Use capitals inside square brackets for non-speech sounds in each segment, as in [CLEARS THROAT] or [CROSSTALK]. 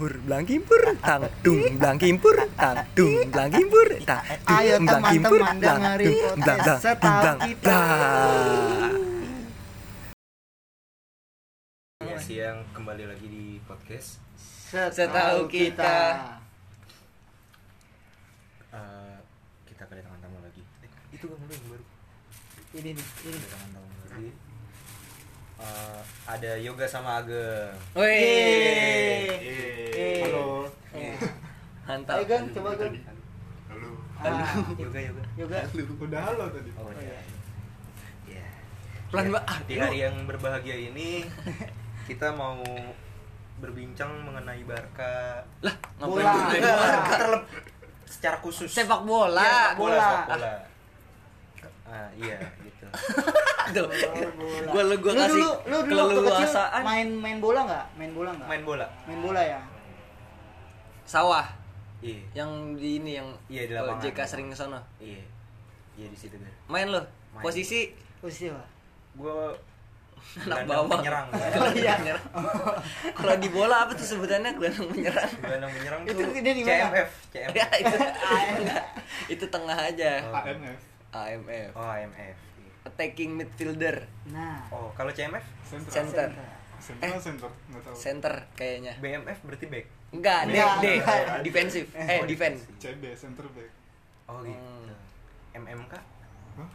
kimpur belang kimpur tang dung belang kimpur tang dung belang kimpur tang dung Ayo belang kimpur dengerin dung belang belang Setahu belang. Ya, siang kembali lagi di podcast. Setahu kita. Eh, kita kedatangan tamu lagi. Eh, itu kan yang baru. Ini nih, ini. Kedatangan tamu lagi. Eh, ada Yoga sama Ageng. Wih. Halo. Eh, mantap. Ayo Gang, coba Gang. Halo. Ah, Yoga Yoga. Yoga. Udah halo tadi. Oh, iya. iya. Ya. Pelan Ya, banget. Di hari yang berbahagia ini [LAUGHS] kita mau berbincang mengenai Barca. Lah, ngapain terlep- secara khusus. sepak bola. Iya, sepak bola. bola. sepak bola. Ah, iya gitu. [LAUGHS] Tuh. Bola. Gua lu gua lu kasih dulu, lu dulu waktu kecil main main bola nggak? Main bola nggak? Main bola. Main bola ya. Sawah Iya. yang di ini yang Iya, di lapangan. JK sering ke sono. Iya. Iya di situ kan. Main lo. Main. Posisi Posisi apa? Gua anak bawah. penyerang. [LAUGHS] Oh, iya. Menyerang. [LAUGHS] Kalau di bola apa tuh sebutannya gelandang menyerang? Gelandang menyerang Itu tuh dia di mana? CMF, CMF. ya itu enggak. itu tengah aja. Oh. AMF. AMF. Oh, AMF. Attacking midfielder. Nah. Oh, kalau CMF Center. Center. Center atau center? Tahu. Center kayaknya. BMF berarti back. Enggak, D, D. Defensif. Eh, Oh, defense. CB center back. Oh, gitu. Hmm. MMK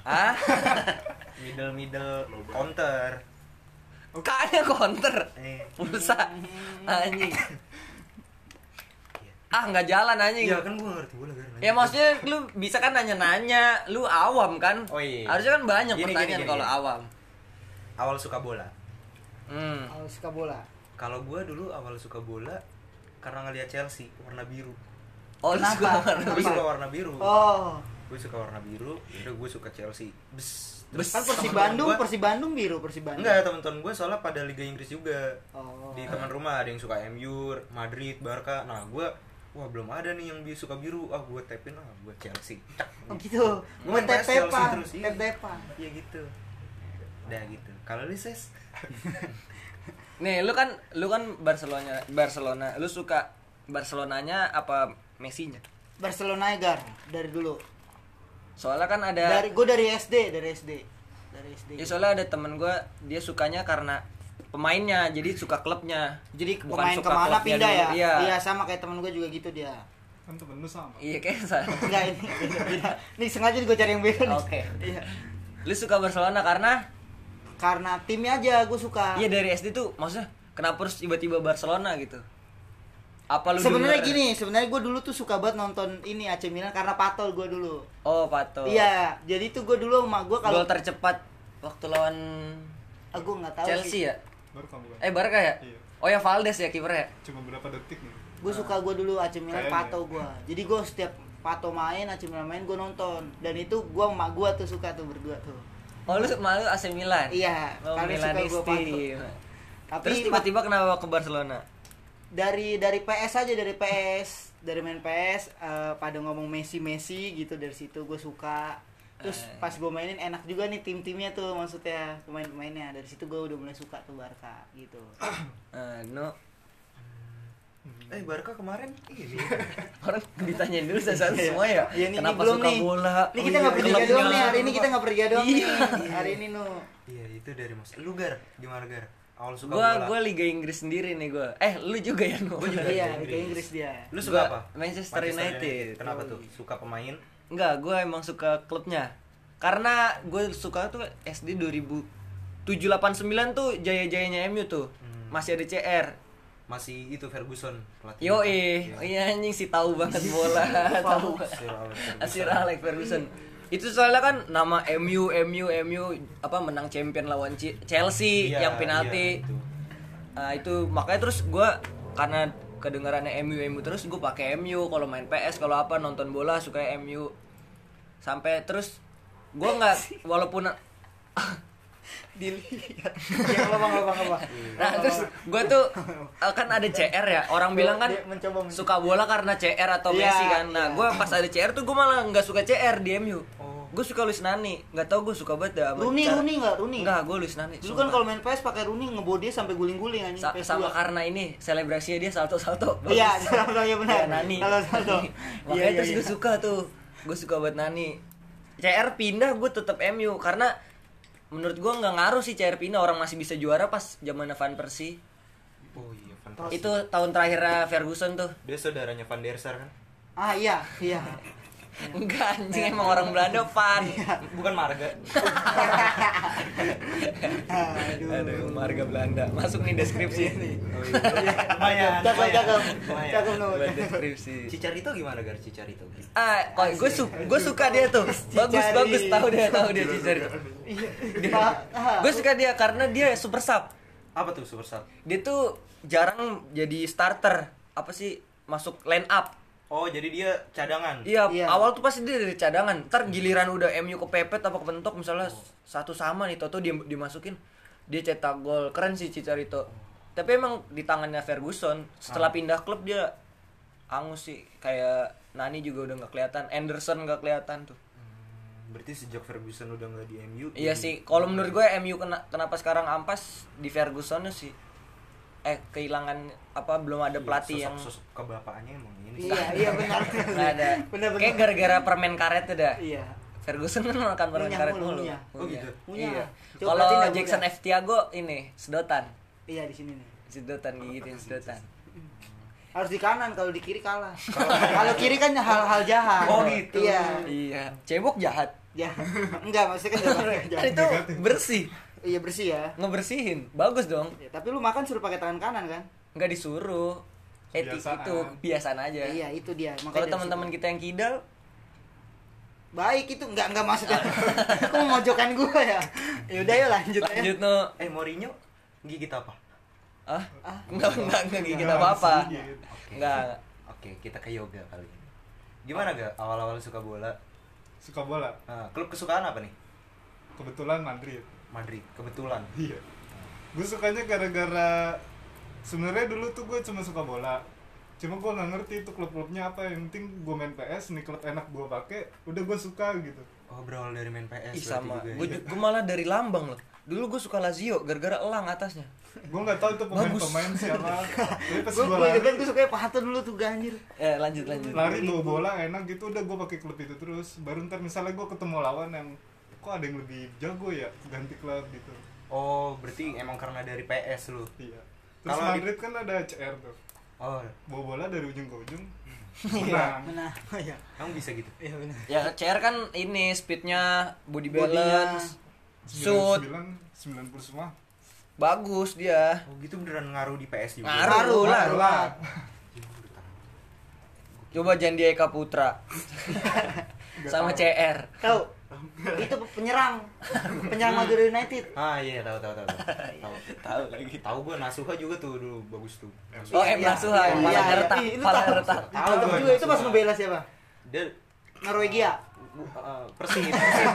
Ah, middle middle counter. kayaknya counter. Eh. Pulsa. Anjing. [LAUGHS] Ah, nggak jalan anjing. Iya kan gua nggak ngerti bola kan. Ya maksudnya lu bisa kan nanya-nanya, lu awam kan? Oh, iya. Harusnya kan banyak Gini, pertanyaan kalau awam. awal suka bola. Hmm. Kalau suka bola. Kalau gua dulu awal suka bola karena ngeliat Chelsea warna biru. Oh, lu Kenapa? suka warna Gue biru. suka warna biru. Oh. Gue suka warna biru. Udah gue suka Chelsea. Bes. Bes. Kan Persi Temen-temen Bandung, gua- Persi Bandung biru, Persi Bandung. Enggak, teman-teman gue soalnya pada Liga Inggris juga. Oh. Di teman rumah ada yang suka MU, Madrid, Barca. Nah, gue wah belum ada nih yang suka biru. Ah, gue tapin ah, gue Chelsea. Cak. Oh, gitu. Gua Buat main Chelsea tep-tepan, terus, iya. tep-tepan. Iya gitu. Udah gitu. Kalau lu ses? [LAUGHS] Nih, lu kan lu kan Barcelona Barcelona. Lu suka Barcelonanya apa Messi-nya? Barcelona Egar dari dulu. Soalnya kan ada Dari gue dari SD, dari SD. Dari SD. Ya soalnya ada temen gue dia sukanya karena pemainnya jadi suka klubnya Jadi Bukan pemain suka ke mana klubnya pindah dulu. ya? iya Iya sama kayak temen gue juga gitu dia. Kan temen lu sama. iya kayak sa- [LAUGHS] Enggak ini [LAUGHS] beda, beda. Nih sengaja gue cari yang beda. Oke. Iya. lu suka Barcelona karena Karena timnya aja gue suka. iya dari SD tuh maksudnya kenapa harus tiba-tiba Barcelona gitu apa lu Sebenarnya denger- gini, sebenarnya gue dulu tuh suka banget nonton ini AC Milan karena patol gue dulu. oh pato Iya, jadi tuh gue dulu sama gue kalau gol tercepat waktu lawan ah, gue nggak tahu Chelsea sih. ya Baru kamu kan. eh Barca ya Iya. oh ya Valdes ya kipernya Cuma berapa detik nih? Gue suka gue dulu AC Milan pato gue. Jadi gue setiap pato main AC Milan main gue nonton dan itu gue sama gue tuh suka tuh berdua tuh. oh lu malu AC Milan Iya, oh, karena suka gue pato. Tapi terus tiba-tiba kenapa ke Barcelona dari dari PS aja dari PS dari main PS eh, pada ngomong Messi Messi gitu dari situ gue suka terus Eh. pas gue mainin enak juga nih tim-timnya tuh maksudnya pemain-pemainnya dari situ gue udah mulai suka tuh Barca gitu [COUGHS] Nah, no Eh, Barca kemarin ini. [LAUGHS] orang ditanyain dulu saya Iya. semua ya Iya, nih, kenapa ini belum suka nih. bola Ini Oh kita iya, nggak bertiga klubnya. doang nih hari ini kita nggak bertiga doang Iya. nih hari ini nu Iya, itu dari Mas. Lu Gar, gimana Gar? Awal suka gua bola. gua Liga Inggris sendiri nih gua eh lu juga ya no Gua juga. iya Liga Inggris dia Lu suka Gua apa? Manchester United. Kenapa Oh, tuh? iya. Suka pemain? Enggak gua emang suka klubnya karena gue suka tuh SD 2007 89 tuh jaya-jayanya MU tuh Hmm. masih ada CR Masih itu Ferguson pelatih. Yo eh, iya anjing sih tahu banget [LAUGHS] bola, tahu. Sir Alex Ferguson. Asir Alex Ferguson. Itu soalnya kan nama MU, MU, MU apa menang champion lawan Chelsea Iya, yang penalti. iya, itu. Nah, itu makanya terus gua karena kedengarannya MU MU terus gue pakai MU kalau main PS kalau apa nonton bola suka MU sampai terus gua nggak walaupun [LAUGHS] dilihat ya lubang lubang apa nah terus gua tuh eh, kan ada CR ya orang bilang kan Dia mencoba suka bola karena CR atau Iya, Messi kan nah iya. gua pas ada CR tuh gua malah nggak suka CR di MU Oh. gue suka Luis Nani nggak tau gue suka banget dah Rooney, cara- Rooney nggak? Rooney? nggak gue Luis Nani Dulu kan kalau main PS pakai Rooney ngebody sampai guling-guling anjing Sa- PS2. sama karena ini selebrasinya dia salto salto Iya, [LAUGHS] salto, iya benar. ya, Nani Salto, salto. makanya Iya, iya, terus iya. gue suka tuh gue suka banget Nani. CR pindah gue tetap MU karena menurut gue nggak ngaruh sih CR pindah. Orang masih bisa juara pas zaman Van Persie. Oh iya, itu tahun terakhirnya Ferguson tuh. Dia saudaranya Van der Sar kan? Ah iya, iya. [LAUGHS] enggak anjing emang orang Belanda Van Bukan marga. Aduh. aduh marga Belanda masuk nih deskripsi Oh iya. Lumayan. Cakep, lumayan. cakep. Lumayan. Cakep, buat deskripsi Cicarito gimana gar Cicarito? ah kok gue su gue suka dia tuh bagus bagus tahu dia tahu dia Cicari ah. gue suka dia karena dia super sub Apa tuh super sub? dia tuh jarang jadi starter apa sih masuk line up Oh, jadi dia cadangan. iya Iya. awal tuh pasti dia dari cadangan ntar giliran udah MU kepepet apa kepentok misalnya satu sama nih Toto dia dimasukin dia cetak gol keren sih Cicarito tapi emang di tangannya Ferguson setelah pindah klub dia angus sih kayak Nani juga udah nggak kelihatan Anderson nggak kelihatan tuh Hmm, Berarti sejak Ferguson udah nggak di MU. Iya jadi- sih, kalau menurut gue MU kena, kenapa sekarang ampas di Ferguson sih. Eh kehilangan apa belum ada Iya, pelatih sosok, yang sosok kebapaknya emang ini. Iya, iya benar. [LAUGHS] nggak ada. [LAUGHS] Benar, benar. Kayak gara-gara permen karet tuh dah. Iya. Ferguson kan makan permen Ngunyah karet mulu, ngunyah. Oh, gitu? Iya. Kalau Jackson F Tiago ini sedotan. Iya di sini nih. Sedotan gigitin sedotan. Harus di kanan kalau di kiri kalah. [LAUGHS] kalau kiri kan hal-hal jahat. Oh, gitu. Iya. Iya. Cebok jahat. Ya. Enggak, maksudnya kan jahat. kan jahat. itu bersih. Iya bersih ya. Ngebersihin. Bagus dong. Ya, tapi lu makan suruh pakai tangan kanan kan? Nggak disuruh. Etik itu kebiasaan aja. Iya, itu dia. Kalau teman-teman kita yang kidal, baik itu enggak enggak maksudnya. [LAUGHS] Kok mau mojokan gua ya? Ya udah yuk lanjut, lanjut ya. no. Eh, Mourinho gigit apa? Ah? Ah. Enggak, enggak, enggak gigit Nggak apa-apa. sedikit. Enggak. Oke, kita ke yoga kali ini. Gimana gak awal-awal suka bola? Suka bola. Nah, klub kesukaan apa nih? Kebetulan Madrid. Madrid, kebetulan. Iya. Gue sukanya gara-gara sebenarnya dulu tuh gue cuma suka bola. Cuma gue nggak ngerti itu klub-klubnya apa. Yang penting gue main PS, nih klub enak gue pakai, udah gue suka gitu. Oh, berawal dari main PS Ih berarti sama. juga ya. Gue gue malah dari lambang loh. Dulu gue suka Lazio gara-gara elang atasnya. Gue nggak tahu itu pemain-pemain siapa. Gue gue gue kan gue sukanya Pahato dulu tuh ganjir. Eh lanjut lanjut. lari bawa bola enak gitu, udah gue pakai klub itu terus. Baru ntar misalnya gue ketemu lawan yang kok ada yang lebih jago ya ganti klub gitu. Oh, berarti emang karena dari PS lu. Iya. Terus di- Madrid kan ada CR tuh. Oh, Bawa bola dari ujung ke ujung. Iya. Menang. Nah, [LAUGHS] iya. emang bisa gitu? Iya benar. Ya CR kan ini speednya, body balance, shoot, 99 90 semua. bagus dia. Oh, gitu beneran ngaruh di PS juga. Ngaruh lah. Ngaruh lah. Coba Jandi Eka Putra [LAUGHS] sama CR. Tahu? Itu penyerang. Penyerang Madura United. Ah, iya, tahu tahu tahu. Tahu. [LAUGHS] Tahu lagi. Tahu gue Nasuha juga tuh dulu bagus tuh. Oh, M Iya, Nasuha yang iya, iya. retak, tahu. retak. Tahu Tahu gua juga itu pas Nasuha. ngebela siapa? Dia Norwegia. eh, Persib.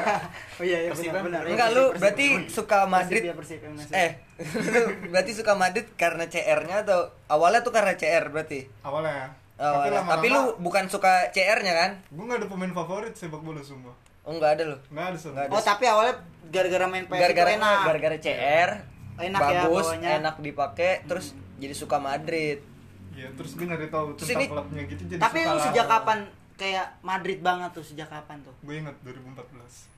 [LAUGHS] Oh iya iya benar benar. Enggak lu berarti suka Madrid Persib, ya, Persib, yang Nasuha. Eh, [LAUGHS] lu berarti suka Madrid karena CR-nya atau awalnya tuh karena CR berarti? Awalnya ya. Awalnya. Tapi, lu bukan suka CR-nya kan? gue gak ada pemain favorit sepak bola semua. Oh, enggak ada lu. Nggak ada. Nggak ada. Oh, tapi awalnya gara-gara main PS Gara-gara enak. gara-gara CR Enak ya bagus, bawanya. enak dipakai, terus jadi suka Madrid. Iya, terus gue nyari tahu Terus tentang ini- klubnya gitu jadi Tapi suka sejak kapan kayak Madrid banget tuh? Sejak kapan tuh? Gue ingat 2014.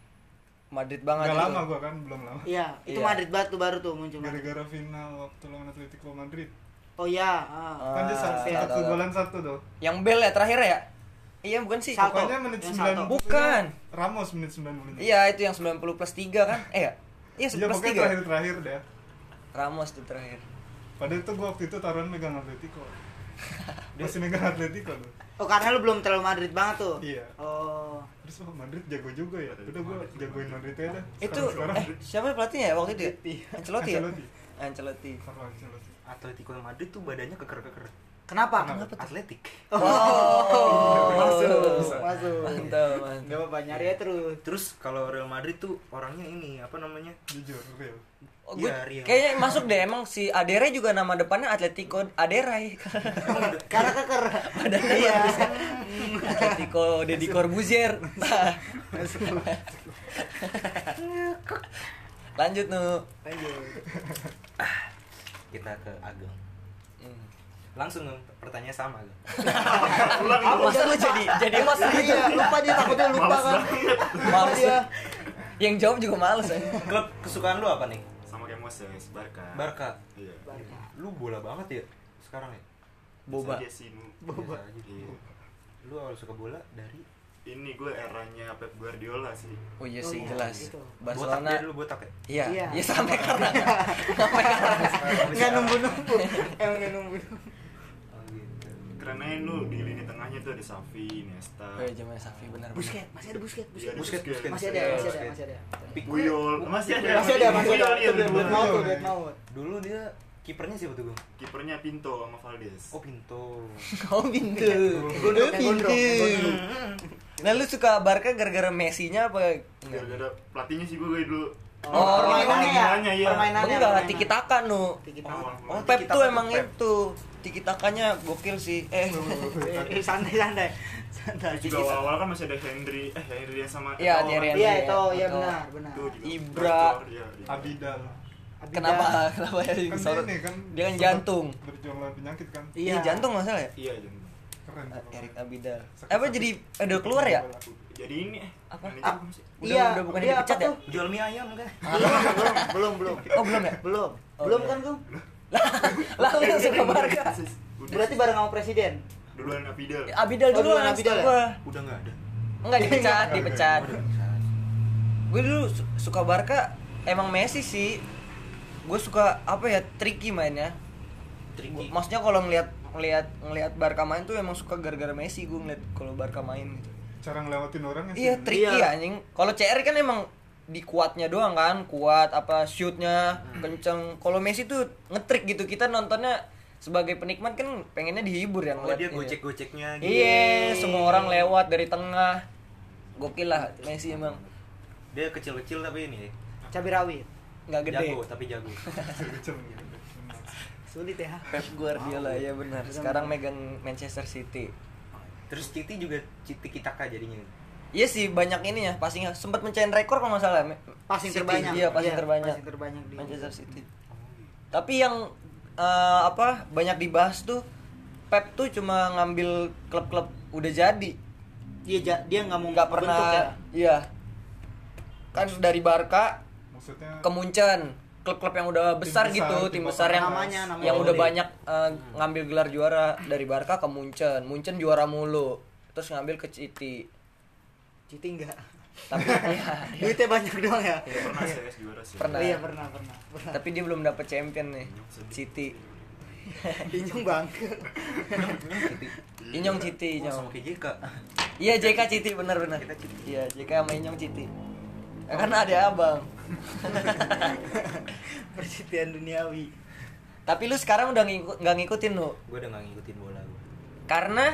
Madrid banget Gak lama gue kan, belum lama. Iya, itu Iya. Madrid banget tuh baru tuh muncul. Gara-gara final waktu lawan Atletico Madrid. Oh iya, ah. kan dia Ah, satu tahu, tahu. kegolan satu tuh. Yang Bel ya terakhir ya? Iya, bukan sih. Salto. Pokoknya menit Yang 9 salto. Bukan. Ramos menit 90 Iya, itu yang 90 plus 3 kan? Eh ya? Iya, Iya, 10 plus pokoknya 3. terakhir-terakhir deh. Ramos tuh terakhir. Padahal itu gue waktu itu taruhan megang Atletico. [LAUGHS] Masih megang Atletico tuh. Oh, karena lu belum terlalu Madrid banget tuh. Iya. Oh. Terus oh, Madrid jago juga ya. Udah gue jagoin Madrid aja dah. Itu Sekarang- eh siapa pelatihnya ya waktu itu? Ya? Ancelotti ya? Ancelotti. Ancelotti. Carlo Ancelotti. Atletico Madrid tuh badannya keker-keker. Kenapa? Atletik. Oh, [LAUGHS] masuk, Bisa. masuk. Mantap, mantap. Gak apa-apa, nyari aja terus. Terus kalau Real Madrid tuh orangnya ini apa namanya? jujur real Oh, gue Iya, Rio. kayaknya masuk deh emang si Adera juga nama depannya Atletico Aderai. [LAUGHS] Karena keker. Badannya Iya. Atletico Deddy Corbuzier. [LAUGHS] Lanjut nu. Lanjut. Kita ke Ageng. Langsung pertanyaan sama Ageng. Masa lu jadi jadi host gitu? Iya, lupa dia takutnya lupa kan. Males dia. Yang jawab juga males ya. Klub kesukaan lu apa nih? sama kayak Moses Barca Barca. iya Lu bola banget ya sekarang ya? Boba. Nu. Boba. Iya. Lu awal suka bola dari ini gue eranya Pep Guardiola sih Oh iya Oh, sih iya, jelas. gitu. botak Barcelona. dia dulu botak ya? Iya, Iya. iya [LAUGHS] sampai karena [LAUGHS] sampai karena Enggak nunggu-nunggu. Emang enggak nunggu. Oh keren aja lu di lini tengahnya tuh ada Safi, Iniesta Oh iya zaman Safi benar benar. Busket, masih ada busket, Iya, busket. Busquets. Busquets. Masih ada, masih ada, masih ada. Puyol masih ada Masih ada, masih ada. Puyol, iya. Dulu dia kipernya siapa tuh, Gung? kipernya Pinto sama Valdes Oh, Pinto. [LAUGHS] Oh Lu gondrong, pintu. gondrong. Nah lu suka Barca gara-gara Messi-nya apa? Gara-gara pelatihnya sih gue dulu Oh, permainannya ya? permainannya, iya. Permainannya. Enggak, tiki taka nu. Tiki Oh, taka. Oh, oh, Pep tuh emang itu. Tiki takanya gokil sih. Eh. [LAUGHS] Eh, eh, santai, santai. Santai. juga awal-awal kan masih ada Henry eh Henry yang sama Iya, Eto'o. Henry. Iya, itu Betul. ya benar, benar. Ibra. iya, iya. Abidal Abidal. Kenapa? [LAUGHS] Kenapa ya kan dia ini kan Dia kan jantung. berjuang lawan penyakit kan Iya, jantung masalah ya? iya jangan keren Eh. Erik Abidal. Apa jadi udah keluar ya? jadi ini eh Apa? Ah. Udah Iya, udah bukan dia dipecat apa ya? tuh? Jual mie ayam kan? Belum, belum, belum, belum. Oh, belum ya? Belum. Oh, Belum iya. kan, Gung? Lah lu suka Barca. Berarti bareng sama presiden. duluan Abidal Abidal Oh, dulu duluan Abidal ya? gua. Udah nggak ada. Enggak [LAUGHS] dipecat, dipecat. Gue dulu su- suka Barca emang Messi sih. Gue suka apa ya tricky mainnya. Tricky. Gua- Maksudnya kalau ngelihat ngelihat ngelihat Barca main tuh emang suka gara-gara Messi gue ngeliat kalau Barca main gitu. cara ngelewatin orangnya sih Iya tricky Iya. anjing. Kalau CR kan emang di kuatnya doang kan, kuat apa shootnya kenceng. Kalau Messi tuh ngetrik gitu kita nontonnya sebagai penikmat kan pengennya dihibur ya Oh, ngeliat dia ini. gocek-goceknya gitu. Iya, semua orang lewat dari tengah. Gokil lah Messi emang. Dia kecil-kecil tapi ini Cabai rawit. nggak gede. jago tapi jago. [LAUGHS] Sulit ya. Pep Guardiola ya benar. Sekarang megang Manchester City. Terus Citi juga Citi Kitaka jadinya. Iya sih banyak ini ya passing sempat mencain rekor kalau nggak salah. Passing City. terbanyak. Iya passing Iya, terbanyak. passing terbanyak di Manchester City. Tapi yang eh, apa banyak dibahas tuh Pep tuh cuma ngambil klub-klub udah jadi. Dia ja- dia nggak mau Nggak bentuk pernah ya. iya. Kan dari Barca maksudnya ke Munchen klub-klub yang udah Tim besar, besar, gitu tim tim besar yang namanya, namanya. yang udah banyak eh, ngambil gelar juara dari Barca ke Munchen Munchen juara mulu terus ngambil ke City Citi enggak. tapi [LAUGHS] ya, Duitnya banyak doang ya. pernah CS juara sih Pernah. Oh iya pernah pernah. pernah. tapi dia belum dapet champion nih City [LAUGHS] Injung bangke. Inyong City Oh, sama Inyong kayak JK. iya JK Kita City. iya JK sama Inyong Citi Ya, karena ada abang [LAUGHS] Persitian duniawi. tapi lu sekarang udah ngikut nggak ngikutin lu Gue udah gak ngikutin bola gue. karena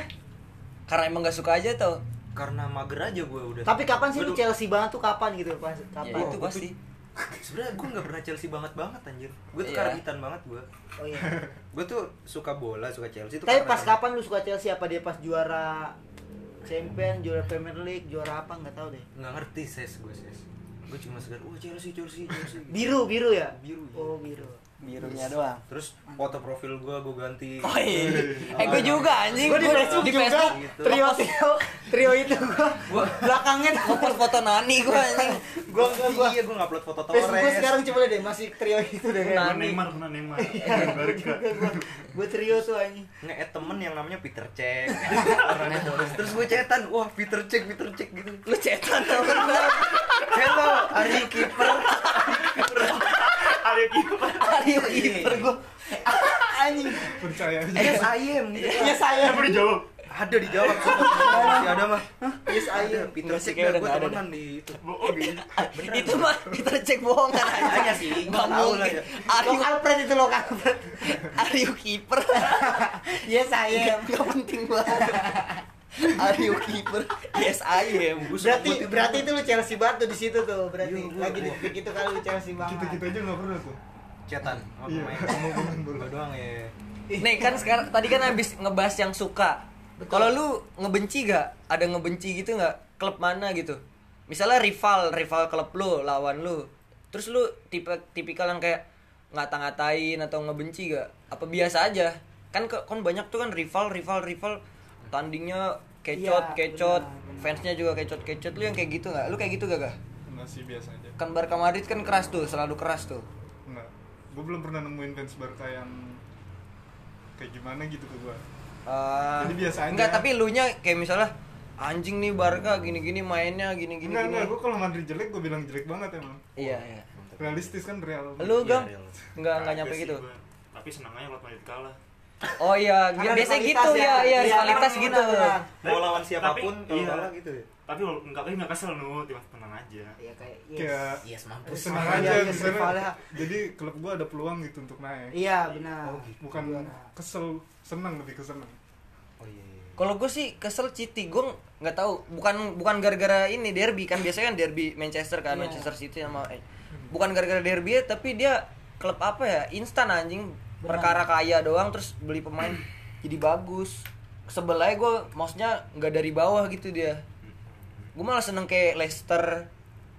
karena emang gak suka aja tuh Karena mager aja gue udah. Tapi kapan sih lu Chelsea banget tuh kapan gitu pas ya kapan? itu gua pasti [LAUGHS] Sebenarnya gue gak pernah Chelsea banget banget anjir. Gue tuh Iya. karagitan banget gue. Oh iya. [LAUGHS] Gue tuh suka bola, suka Chelsea tuh. Tapi karena- pas kapan lu suka Chelsea apa dia pas juara Champion, juara Premier League, juara apa nggak tahu deh. nggak ngerti ses gue ses. Gue cuma sekedar, wah Chelsea, Chelsea, Chelsea. Biru, biru ya? Biru. Oh, biru. Birunya doang Terus foto profil gue gue ganti. [LAUGHS] Oh iya. Eh gue juga anjing. Gue di Gua Facebook di juga. Facebook gitu. Trio trio trio itu gua belakangnya Ngepost foto Nani gue anjing. gua gua gua Iya gue ngupload foto Facebook gua Torres. sekarang coba deh masih trio itu deh. Pernah Neymar pernah Neymar Iya, gua trio tuh anjing. nge-add temen yang namanya Peter Cech [LAUGHS] terus gue cetan wah Peter Cech Peter Cech gitu Lu cetan tau hello Ari kiper [LAUGHS] Ada kiper Ayo kiper gue. Anjing. percaya aja yes I am Ya saya. Apa dijawab Ada di Jawa, [LAUGHS] masih ada mah. Yes, ayo. Peter Enggak sih, Cek udah gua temenan di itu. Bohong ya. itu mah kita cek bohongan aja Makanya sih, nggak gua tahu lah mungkin ya. are you Lokal brand itu keeper [LAUGHS] Yes, nggak ayo. nggak penting banget [LAUGHS] are you keeper yes I am. Berarti berarti itu lu Chelsea batu di situ tuh. Berarti. Iya, gua- lagi di titik itu kali lu Chelsea banget. kita kita aja nggak pernah tuh Cetan sama Iya, pemain. bola. Doang ya. nih kan [LAUGHS] sekarang tadi kan habis ngebahas yang suka. Kalau lu ngebenci gak ada ngebenci gitu nggak? Klub mana gitu? Misalnya rival rival klub lu lawan lu. Terus lu tipe tipikal yang kayak ngata-ngatain atau ngebenci gak apa biasa aja? Kan kan banyak tuh kan rival rival rival tandingnya kecot Iya, kecot benar, benar. fansnya juga kecot kecot lu yang kayak gitu nggak lu kayak gitu gak gak masih biasa aja kan Barca Madrid kan keras tuh selalu keras tuh Enggak. Gue belum pernah nemuin fans Barca yang kayak gimana gitu ke gue. Ah, Jadi biasa aja. Enggak, tapi lu nya kayak misalnya anjing nih Barca gini-gini mainnya gini-gini. Enggak, gini. enggak. Gue kalau Madrid jelek, gue bilang jelek banget emang. Iya, iya. Realistis kan real. Lu Gang? real. Enggak enggak nyampe gitu. gua. Tapi senang aja kalau Madrid kalah. Oh iya, [LAUGHS] Karena biasanya gitu ya, iya Iya, rivalitas benar, gitu. benar. Mau lawan siapa pun Tapi- kalau iya. kalah gitu ya. Tapi enggak tapi enggak kesel nu, tiba tenang aja. Iya kayak yes. Kayak Yes, mampus. senang Iya, aja iya, misalnya. rivalnya. Jadi klub gue ada peluang gitu untuk naik. Iya, benar. Oh, gitu. Bukan Juara. kesel, senang lebih ke senang. Oh iya. iya. Kalau gue sih kesel City, gue nggak tahu. Bukan bukan gara-gara ini derby kan biasanya kan derby Manchester kan Iya. Manchester City sama eh, bukan gara-gara derby ya, tapi dia klub apa ya instan anjing Perkara kaya doang terus beli pemain [CLEARS THROAT] jadi bagus. Sebel aja gue maksudnya nggak dari bawah gitu dia. Gue malah seneng kayak Leicester,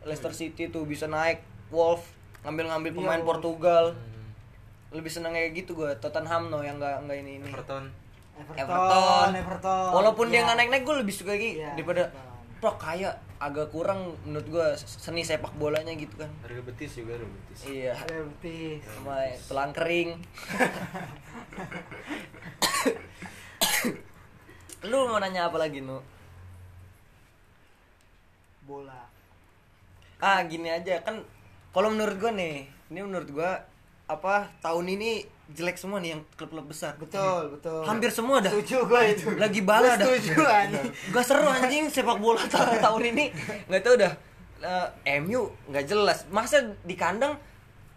Leicester City tuh bisa naik Wolf ngambil-ngambil Iya, pemain Wolf. Portugal. Hmm. Lebih seneng kayak gitu gue. Tottenham no yang nggak nggak ini ini. Everton. Everton, Everton. Everton. Walaupun dia Iya. nggak naik-naik gue lebih suka lagi Iya, daripada Everton. Pro kayak agak kurang menurut gue seni sepak bolanya gitu kan. Real Betis juga Real Betis. Iya. Real Betis. Sama tulang kering. [LAUGHS] Lu mau nanya apa lagi, Nu? Bola. Ah, gini aja kan kalau menurut gua nih, ini menurut gua apa tahun ini jelek semua nih yang klub-klub besar. Betul, betul. Hampir semua dah. Setuju gua itu. Lagi bala dah. Setuju anjing. Gak seru anjing sepak bola tahun, tahun ini. Nggak tahu dah. Eh, MU nggak jelas. Masa di kandang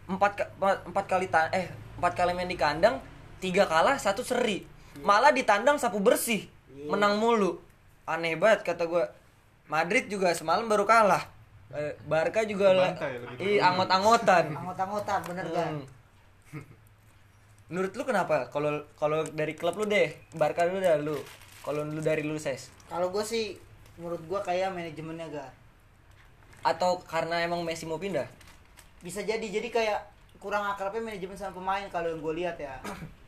empat empat, kali ta eh empat kali main di kandang tiga kalah satu seri. Malah di tandang sapu bersih Iya. menang mulu. Aneh banget kata gua. Madrid juga semalam baru kalah. Eh, Barca juga lah. Kebantai lebih Ih, anggot-anggotan. Anggota-anggota bener kan? Menurut lu kenapa? Kalau kalau dari klub lu deh, Barca dulu dah lu. Kalau lu dari lu ses Kalau gua sih menurut gua kayak manajemennya gak atau karena emang Messi mau pindah? bisa jadi jadi kayak kurang akrabnya manajemen sama pemain kalau yang gue lihat ya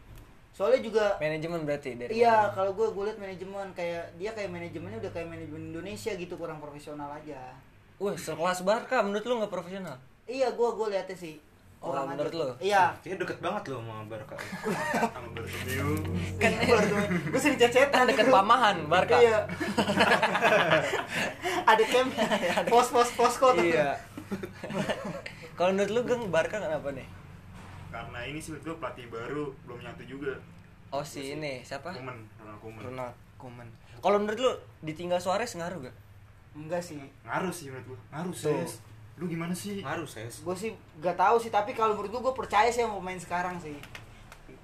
[COUGHS] soalnya juga Manajemen berarti dari iya kalau gue gue lihat manajemen kayak dia kayak manajemennya udah kayak manajemen Indonesia gitu kurang profesional aja Wah, sekelas Barca menurut lu nggak profesional? iya gue gue lihatnya sih Oh, kurang menurut lo? iya Kayaknya deket banget loh sama Barca. [LAUGHS] Sama Bartomeu. Kan gue sering cecetan kan deket Pamahan, Barca. [LAUGHS] iya ada camp pos pos posko tuh iya. Kalau menurut lu Geng Barca kenapa nih? Karena ini sih menurut gua pelatih baru belum nyatu juga. Oh si ini siapa? Kuman, Ronald Kuman. Ronald Koeman. Kalau menurut lu ditinggal Suarez ngaruh gak? enggak sih Ngaruh sih menurut gua. Ngaruh sih. Lu gimana sih? Ngaruh ses. gue sih gak tahu sih tapi kalau menurut gue gue percaya sih sama pemain sekarang sih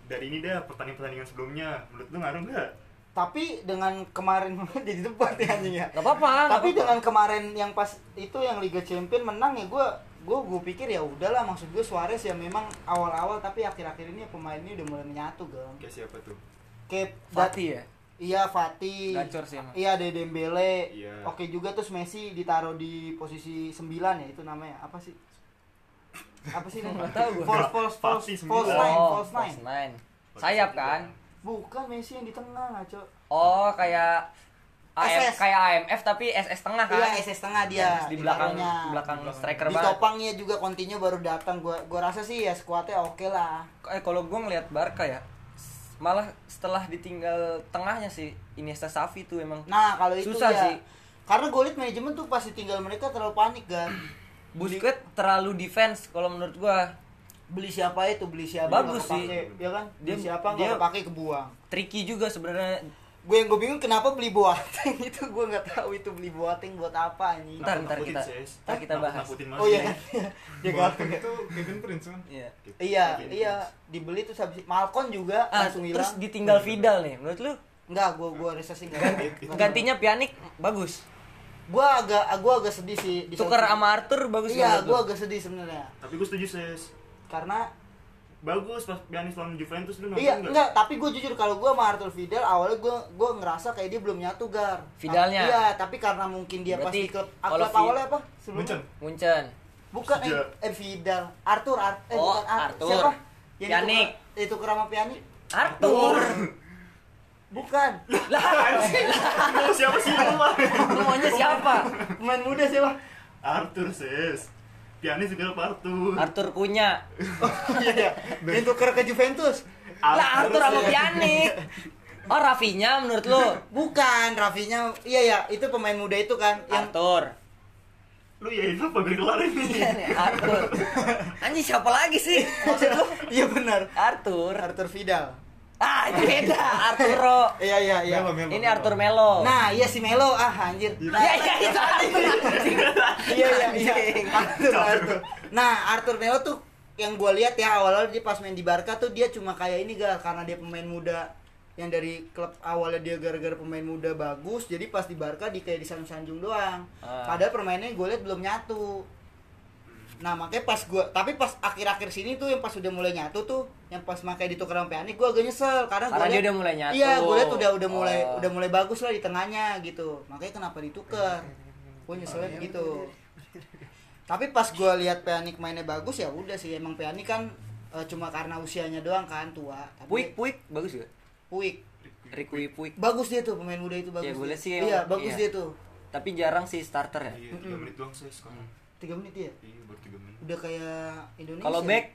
Dari ini dah pertandingan-pertandingan sebelumnya, menurut lu ngaruh enggak? tapi dengan kemarin jadi debat ya anjing ya Gak apa-apa. nggak tapi apa-apa. dengan kemarin yang pas itu yang Liga Champion menang ya gue gue gue pikir ya udahlah maksud gue Suarez ya memang awal-awal tapi akhir-akhir ini pemainnya udah mulai menyatu gang Kayak siapa tuh? kayak Fatih ya? Iya Fatih Gacor sih emang. iya ada Dembele Iya. oke juga terus Messi ditaruh di posisi 9 ya itu namanya apa sih apa sih Nggak tahu gua. false false false Fatih false sembilan. nine Oh, false nine false nine. Sayap kan? bukan Messi yang di tengah ngaco Oh, kayak AM, SS. kayak AMF tapi SS tengah kan? iya SS tengah dia Yang di belakang taruhnya. belakang striker di banget. topangnya juga Coutinho baru datang gua gua rasa sih ya skuadnya oke lah Eh kalau gue ngelihat Barca ya, malah setelah ditinggal tengahnya sih Iniesta Xavi tuh emang nah kalau itu Susah ya. sih. karena gue liat manajemen tuh pasti tinggal mereka terlalu panik kan. [CLEARS THROAT] Busquets terlalu defense kalau menurut gua. Beli siapa itu? Beli siapa? Bagus sih. ya kan? Dia- dia siapa? Nggak kepake kebuang. tricky juga sebenarnya gue yang gue bingung kenapa beli Boateng [LAUGHS] itu gue nggak tahu itu beli Boateng buat apa anjing. Ntar, ntar kita- ntar kita bahas. Oh iya. kan ya Boateng itu Kevin Prince kan? Iya. iya iya dibeli tuh habis Malcon juga Ah, langsung terus hilang ditinggal Vidal nih. Menurut lu? Enggak gue gue resesi enggak gantinya Pjanic bagus. gue agak gue agak sedih sih di Tuker sama Arthur bagus iya nggak gue agak sedih sebenarnya. Tapi gue setuju Ses. karena Bagus pas Pjanic lawan Juventus lu nonton iya nggak? enggak tapi gue jujur kalau gue sama Arthur Vidal awalnya gue gue ngerasa kayak dia belum nyatu gar Vidalnya? iya tapi karena mungkin dia pas Berarti di klub kalau klub awalnya apa sebelumnya Munchen Munchen. bukan eh, Sejak- eh Vidal Arthur Ar eh, Oh, bukan Ar- Arthur. siapa yang ditukar- itu sama Pjanic Arthur. bukan lah, [LAUGHS] siapa sih lu lu maunya siapa? pemain muda siapa Arthur Ses. Pjanic juga Arthur. Arthur Kunya. [LAUGHS] iya iya yang tuker ke Juventus Lah Arthur sama. Pjanic. [LAUGHS] Oh Rafinya menurut lu? bukan Rafinya iya ya itu pemain muda itu kan yang Arthur. Lu ya itu apa biar kelar ini? Iya nih, Arthur. [LAUGHS] Anjing siapa lagi sih? Maksud lu? iya benar Arthur. Arthur Vidal Ah, itu beda. Arturo. [LAUGHS] iya iya iya Melo, Melo, Ini. Arthur Melo. nah iya si Melo ah anjir nah, Ya, ya, itu Arthur. anjing. iya iya iya Anjing. Arthur, Arthur. nah Arthur Melo tuh yang gue lihat ya awal-awal dia pas main di Barca tuh dia cuma kayak ini gar karena dia pemain muda yang dari klub awalnya dia gara-gara pemain muda bagus jadi pas di Barca di kayak disanjung-sanjung doang Ah. padahal permainnya gue lihat belum nyatu nah makanya pas gue tapi pas akhir-akhir sini tuh yang pas udah mulai nyatu tuh yang pas makanya ditukar sama gue agak nyesel karena, Karena gua dia liat- udah mulai nyatu. iya gue lihat udah udah mulai Oh. udah mulai bagus lah di tengahnya gitu makanya kenapa ditukar gue nyeselnya begitu tapi pas gue lihat Pjanic mainnya bagus ya udah sih emang Pjanic kan eh, cuma karena usianya doang kan tua tapi Puik, Puik bagus gak? Puik Rikui Puik. bagus dia tuh pemain muda itu bagus Ya, gue liat sih iya bagus iya. dia tuh Tapi jarang sih starter ya. Iya, 3 menit doang Ses sekarang. Tiga menit ya Iya, baru 3 menit. udah kayak Indonesia Kalau back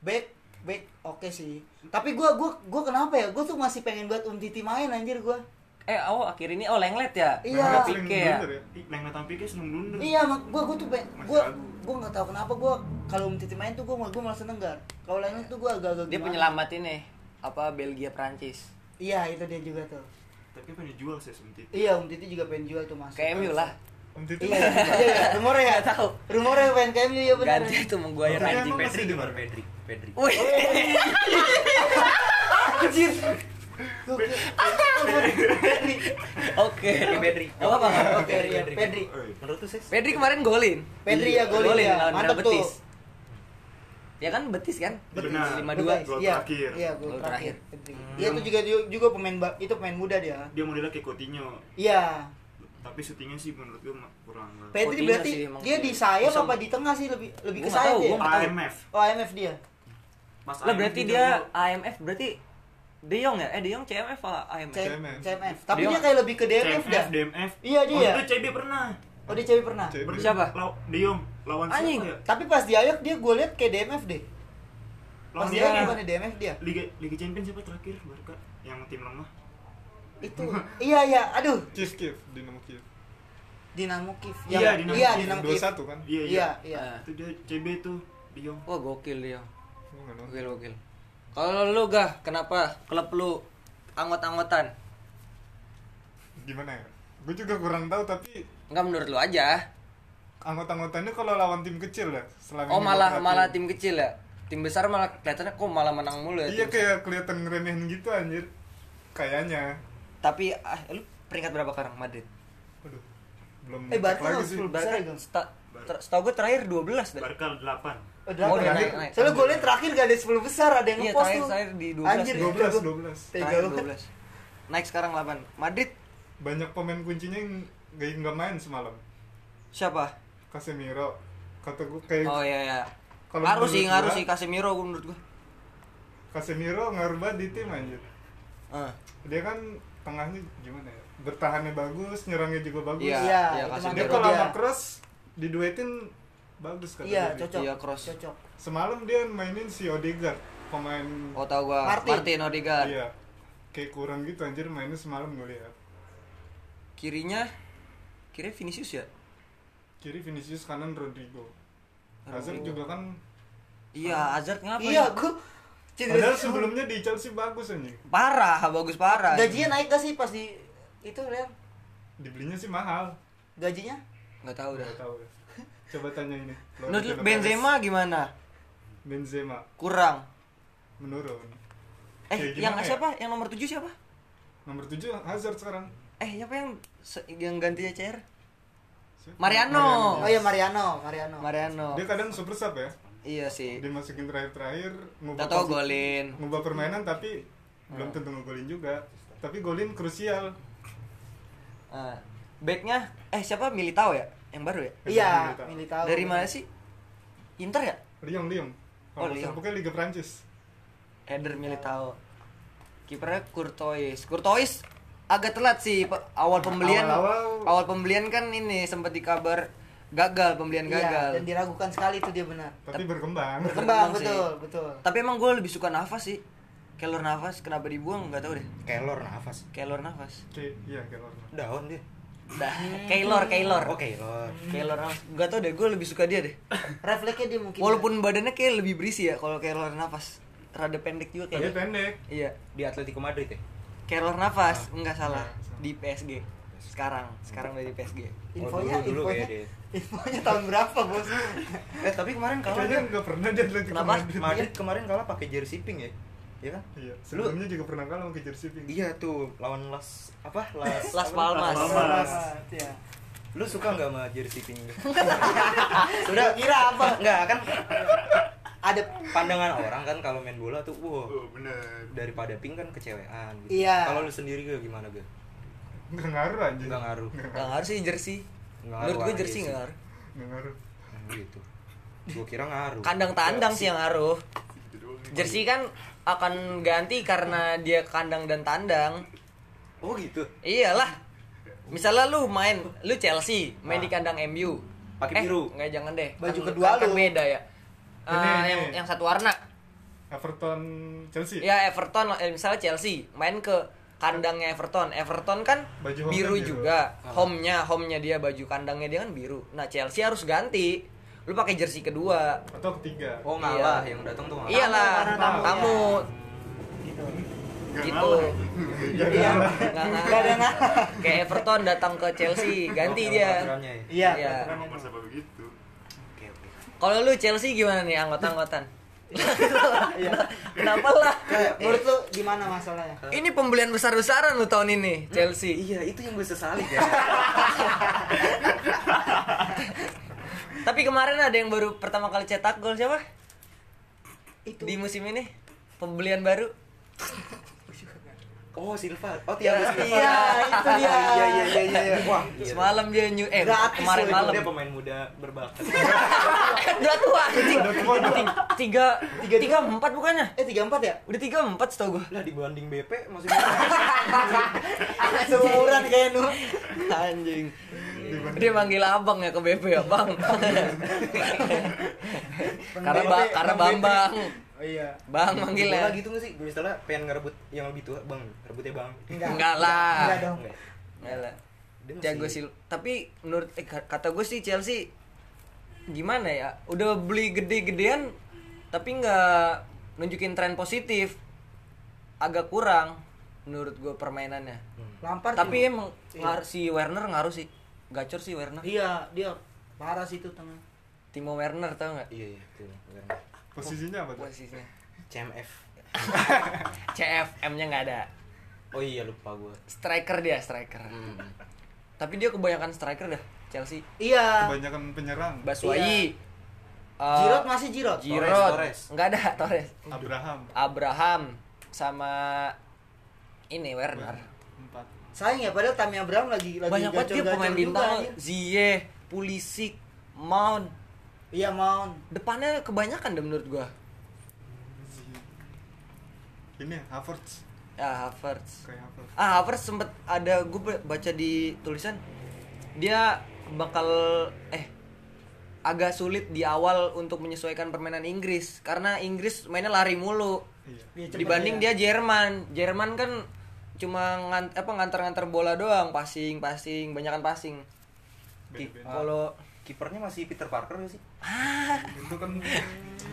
back back oke sih tapi gue gua gua kenapa ya gue tuh masih pengen buat Um Titi main anjir gue eh oh akhir ini oh Lenglet ya. Iya. Sering ya. ya. Neng Nathan Pique seneng blunder. iya mak gue gue tuh pengen Masih gue ragu. gue nggak tahu kenapa gue kalau Um Titi main tuh gue gue malah seneng gar kalau lainnya tuh gue agak-agak Dia gimana. penyelamat ini apa Belgia Prancis. iya itu dia juga tuh Tapi kan dijual Ses Umtit. iya Um Titi juga pengen jual tuh mas Kayak MU lah. Om Titi iya iya rumornya ya Nggak tahu. rumornya ya benar Ganti itu masih Pedri di gimana mana? Pedri? Pedri. Wih. anjir Gokil. Pedri Oke. Pedri. Gak apa-apa. nggak apa-apa. oke Pedri. Menurut tuh Ses? Pedri kemarin golin. Pedri ya golin ya lawan Real Betis. Ya kan Betis kan? Benar. Lima Betul, dua. guys. Gol iya, terakhir. Iya, gol terakhir. Iya itu juga juga pemain itu pemain muda dia. Dia modelnya kayak Coutinho. Iya. Tapi syutingnya sih menurut gue kurang Coutinho berarti sih dia di sayap bisa- apa di tengah sih lebih lebih ke sayap tahu. AMF. Oh, IMF dia. Pas Lah AMF berarti dia gua- AMF berarti De Jong ya? Eh De Jong CMF apa AMF? CMF. CMF. Tapi Dia- dia kayak lebih ke DMF dah. DMF. Iya, dia. Oh, itu CB pernah. Oh, dia cewek pernah. Ber- Siapa? Law- De Jong lawan Anjing. siapa ya? Tapi pas di Ayak dia gue lihat kayak DMF deh. Pas di dia- Ayak bukan di DMF dia. Liga Liga Champions siapa terakhir Barca yang tim lemah? Itu. [LAUGHS] iya, iya. Aduh, Kiev Kiev Dinamo Kiev Dinamo Kiev. Iya, Dinamo Iya, Kiev. Dinamo dua Kiev. satu kan Iya, Iya, iya. Ah. Itu dia CB tuh Jong. Wah gokil dia. Nggak. Gokil gokil. Kalau lu gah, kenapa klub lu anggot-anggotan? gimana ya gue juga kurang tahu tapi Enggak menurut lu aja. anggota-anggotanya kalau lawan tim kecil ya selama Oh malah malah tim kecil ya. Tim besar malah kelihatannya kok malah menang mulu ya. iya kayak kelihatan ngeremehin gitu anjir kayaknya Tapi ah, lu peringkat berapa sekarang Madrid? Waduh, belum Eh, Barca lagi nggak sih sepuluh besar ya, Gang? Sta- ter- setahu gue terakhir 12 dah. Barca 8. Oh, Oh, delapan. udah naik, naik. Soalnya gue liat terakhir gak ada 10 besar, ada yang Iya, ngepost terakhir- tuh. terakhir di 12. Anjir, 12 gua- 12 Tega Terakhir banget. 12. Naik sekarang 8. Madrid banyak pemain kuncinya yang gak, nggak main semalam siapa? Casemiro kata gue kayak Oh iya iya. Kalau Ngaruh sih, ngaruh gua- sih Casemiro menurut gua. Casemiro ngaruh banget di tim anjir Ah. dia kan tengahnya gimana ya bertahannya bagus nyerangnya juga bagus Iya, Iya, iya itu dia kalau sama cross diduetin bagus kata Iya, dia. cocok. Iya, cross. Cocok. semalam dia mainin si Odegaard pemain Oh tahu gua. Martin. Martin, Odegaard. iya kayak kurang gitu anjir mainnya semalam gue lihat Kirinya kira Vinicius ya? kiri Vinicius kanan Rodrigo Hazard juga kan Iya, Hazard ngapa Iya, ya? gue Padahal sebelumnya di Chelsea bagus anjing. Parah, bagus parah. Gajinya naik gak sih pas di itu Real? Dibelinya sih mahal. Gajinya? nggak tahu dah. Udah tahu. Coba tanya ini. Menurut Benzema gimana? Perez. Benzema Kurang. menurun. Eh, Kayak yang gimana ya? siapa? Yang nomor 7 siapa? Nomor 7 Hazard sekarang. Eh, siapa yang yang ganti CR? Siapa? Mariano. Oh iya Mariano, Mariano. Mariano. Dia kadang super sub ya. Iya sih. Dimasukin terakhir-terakhir ngubah Tahu golin. ngubah permainan tapi belum tentu ngegolin juga. Tapi golin krusial. Ah, backnya eh siapa Militao ya? Yang baru ya? Iya, Militao. Militao. Dari mana sih? Inter ya? Lyon, Lyon. Oh, Kalau Lyon. pokoknya Liga Prancis. Header Militao. Kipernya Courtois. Courtois agak telat sih awal pembelian. Awal-awal- Awal pembelian kan ini sempat dikabar gagal pembelian Iya, gagal. dan diragukan sekali itu dia benar. Tapi berkembang. Berkembang Berkembang sih. betul, betul. Tapi emang gue lebih suka nafas sih. Kelor nafas kenapa dibuang nggak tahu deh. Kelor nafas. Kelor nafas. Oke, iya Lorna. Daun dia. Dah, Keylor, Keylor. Oh, Kelor. Keylor nafas. Gak tau deh, gue lebih suka dia deh. Refleksnya dia mungkin. Walaupun badannya kayak lebih berisi ya kalau Keylor nafas. Rada pendek juga kayaknya. pendek. Iya. Di Atletico Madrid ya. Keylor nafas, enggak salah. Iya, Di PSG. Sekarang, sekarang udah di PSG. infonya, Oh, dulu- dulu infonya, kayak dia. infonya tahun berapa bos? [LAUGHS] Eh, tapi kemarin kalah Kayaknya kan? nggak pernah dia Atletico Kenapa? Madrid. Madrid kemarin kalah pakai jersey pink ya. Iya kan? Iya, sebelumnya juga pernah kalah sama jersey pink. Iya tuh lawan Las apa? Las Las? Palmas. Palmas. Iya. Lu suka nggak sama jersey pink? [LAUGHS] Sudah kira apa? Enggak kan Ada pandangan orang kan kalau main bola tuh wow Oh, bener. daripada pink kan kecewean gitu. Iya. Kalau lu sendiri gak gimana gak? Nggak ngaruh anjing. Nggak ngaruh. Gak ngaruh sih jersey. Menurut ngaruh gue jersey jersey. gak ngaruh. Nggak ngaruh. Gitu. Gua kira ngaruh. Kandang tandang sih yang ngaruh. Jersey kan akan ganti karena dia kandang dan tandang. Oh gitu. Iyalah. Misalnya lu main, lu Chelsea, main di kandang MU. Pakai biru. Enggak jangan deh. Baju Kan- kedua kan lu. beda ya. Ini, Ah, ini. yang yang satu warna. Everton Chelsea. Ya Everton eh, misalnya Chelsea main ke kandangnya Everton. Everton kan Baju home biru kan biru. juga. Home-nya, home-nya dia baju kandangnya dia kan biru. Nah, Chelsea harus ganti. Lu pakai jersey kedua. Atau ketiga. Oh Iya. ngalah yang datang tuh ngalah. Iyalah, karena tamu, tamu. gitu. Nggak Gitu. ngalah. Iya. Nggak Nggak ada ngalah. Kayak Everton datang ke Chelsea, ganti Oh, dia. ya? Iya. Iya. begitu? Kalau lu Chelsea gimana nih anggota-anggotan? [LAUGHS] Kenapa lah? Menurut lu gimana masalahnya? Ini pembelian besar-besaran lu tahun ini Chelsea. Iya itu yang gue sesali ya. [LAUGHS] Tapi kemarin ada yang baru pertama kali cetak gol siapa? Itu. Di musim ini pembelian baru. Oh Silva. Oh Thiago Silva. Iya, itu dia. Iya iya iya iya. [LAUGHS] Wah. gila. Semalam dia new eh Gratis kemarin malam. Dia pemain muda berbakat. [LAUGHS] Udah tua anjing. Tiga, tiga, Tiga- tiga empat bukannya? Eh 34 ya? Udah tiga empat setahu gua. lah dibanding BP masih. [LAUGHS] Seumuran kayak nu. Anjing. Dia manggil abang ya ke BP ya, Bang. karena ba karena. Bambang. Oh iya. Bang Bola manggilnya. gitu gak sih? Misalnya pengen ngerebut yang lebih tua, Bang. Rebutnya Bang. Enggak lah. Enggak dong. Enggak. Enggak lah. Jago sih. Tapi menurut eh, ka- kata gue sih Chelsea gimana ya? Udah beli gede-gedean tapi nggak nunjukin tren positif. Agak kurang menurut gue permainannya. Lampard. Tapi juga. emang Iya. si Werner ngaruh sih. Gacor sih Werner. Iya, dia parah sih itu tengah. Timo Werner tau nggak? Iya iya itu. bener. Posisinya apa tuh? Posisinya. CMF. [LAUGHS] CF M-nya nggak ada. Oh iya lupa gue. Striker dia, striker. Hmm. Tapi dia kebanyakan striker dah Chelsea. Iya. Kebanyakan penyerang. Baswayi. Uh, Giroud masih Giroud. Giroud. Torres. Nggak ada Torres. Abraham Abraham sama ini Werner. empat. Sayang ya padahal Tammy Abraham lagi lagi Banyak banget dia pemain bintang. Ziyech, Pulisic, Mount. Iya, Mount. Depannya kebanyakan deh menurut gua. Ini Havertz Ya Havertz. kayak Havertz. Ah Havertz sempet ada gue baca di tulisan dia bakal eh agak sulit di awal untuk menyesuaikan permainan Inggris karena Inggris mainnya lari mulu Iya. Iya, dibanding ya. dia Jerman Jerman kan cuma ngan, apa ngantar-ngantar bola doang passing passing banyakan passing kalau Kipernya masih Peter Parker gak sih? Itu kan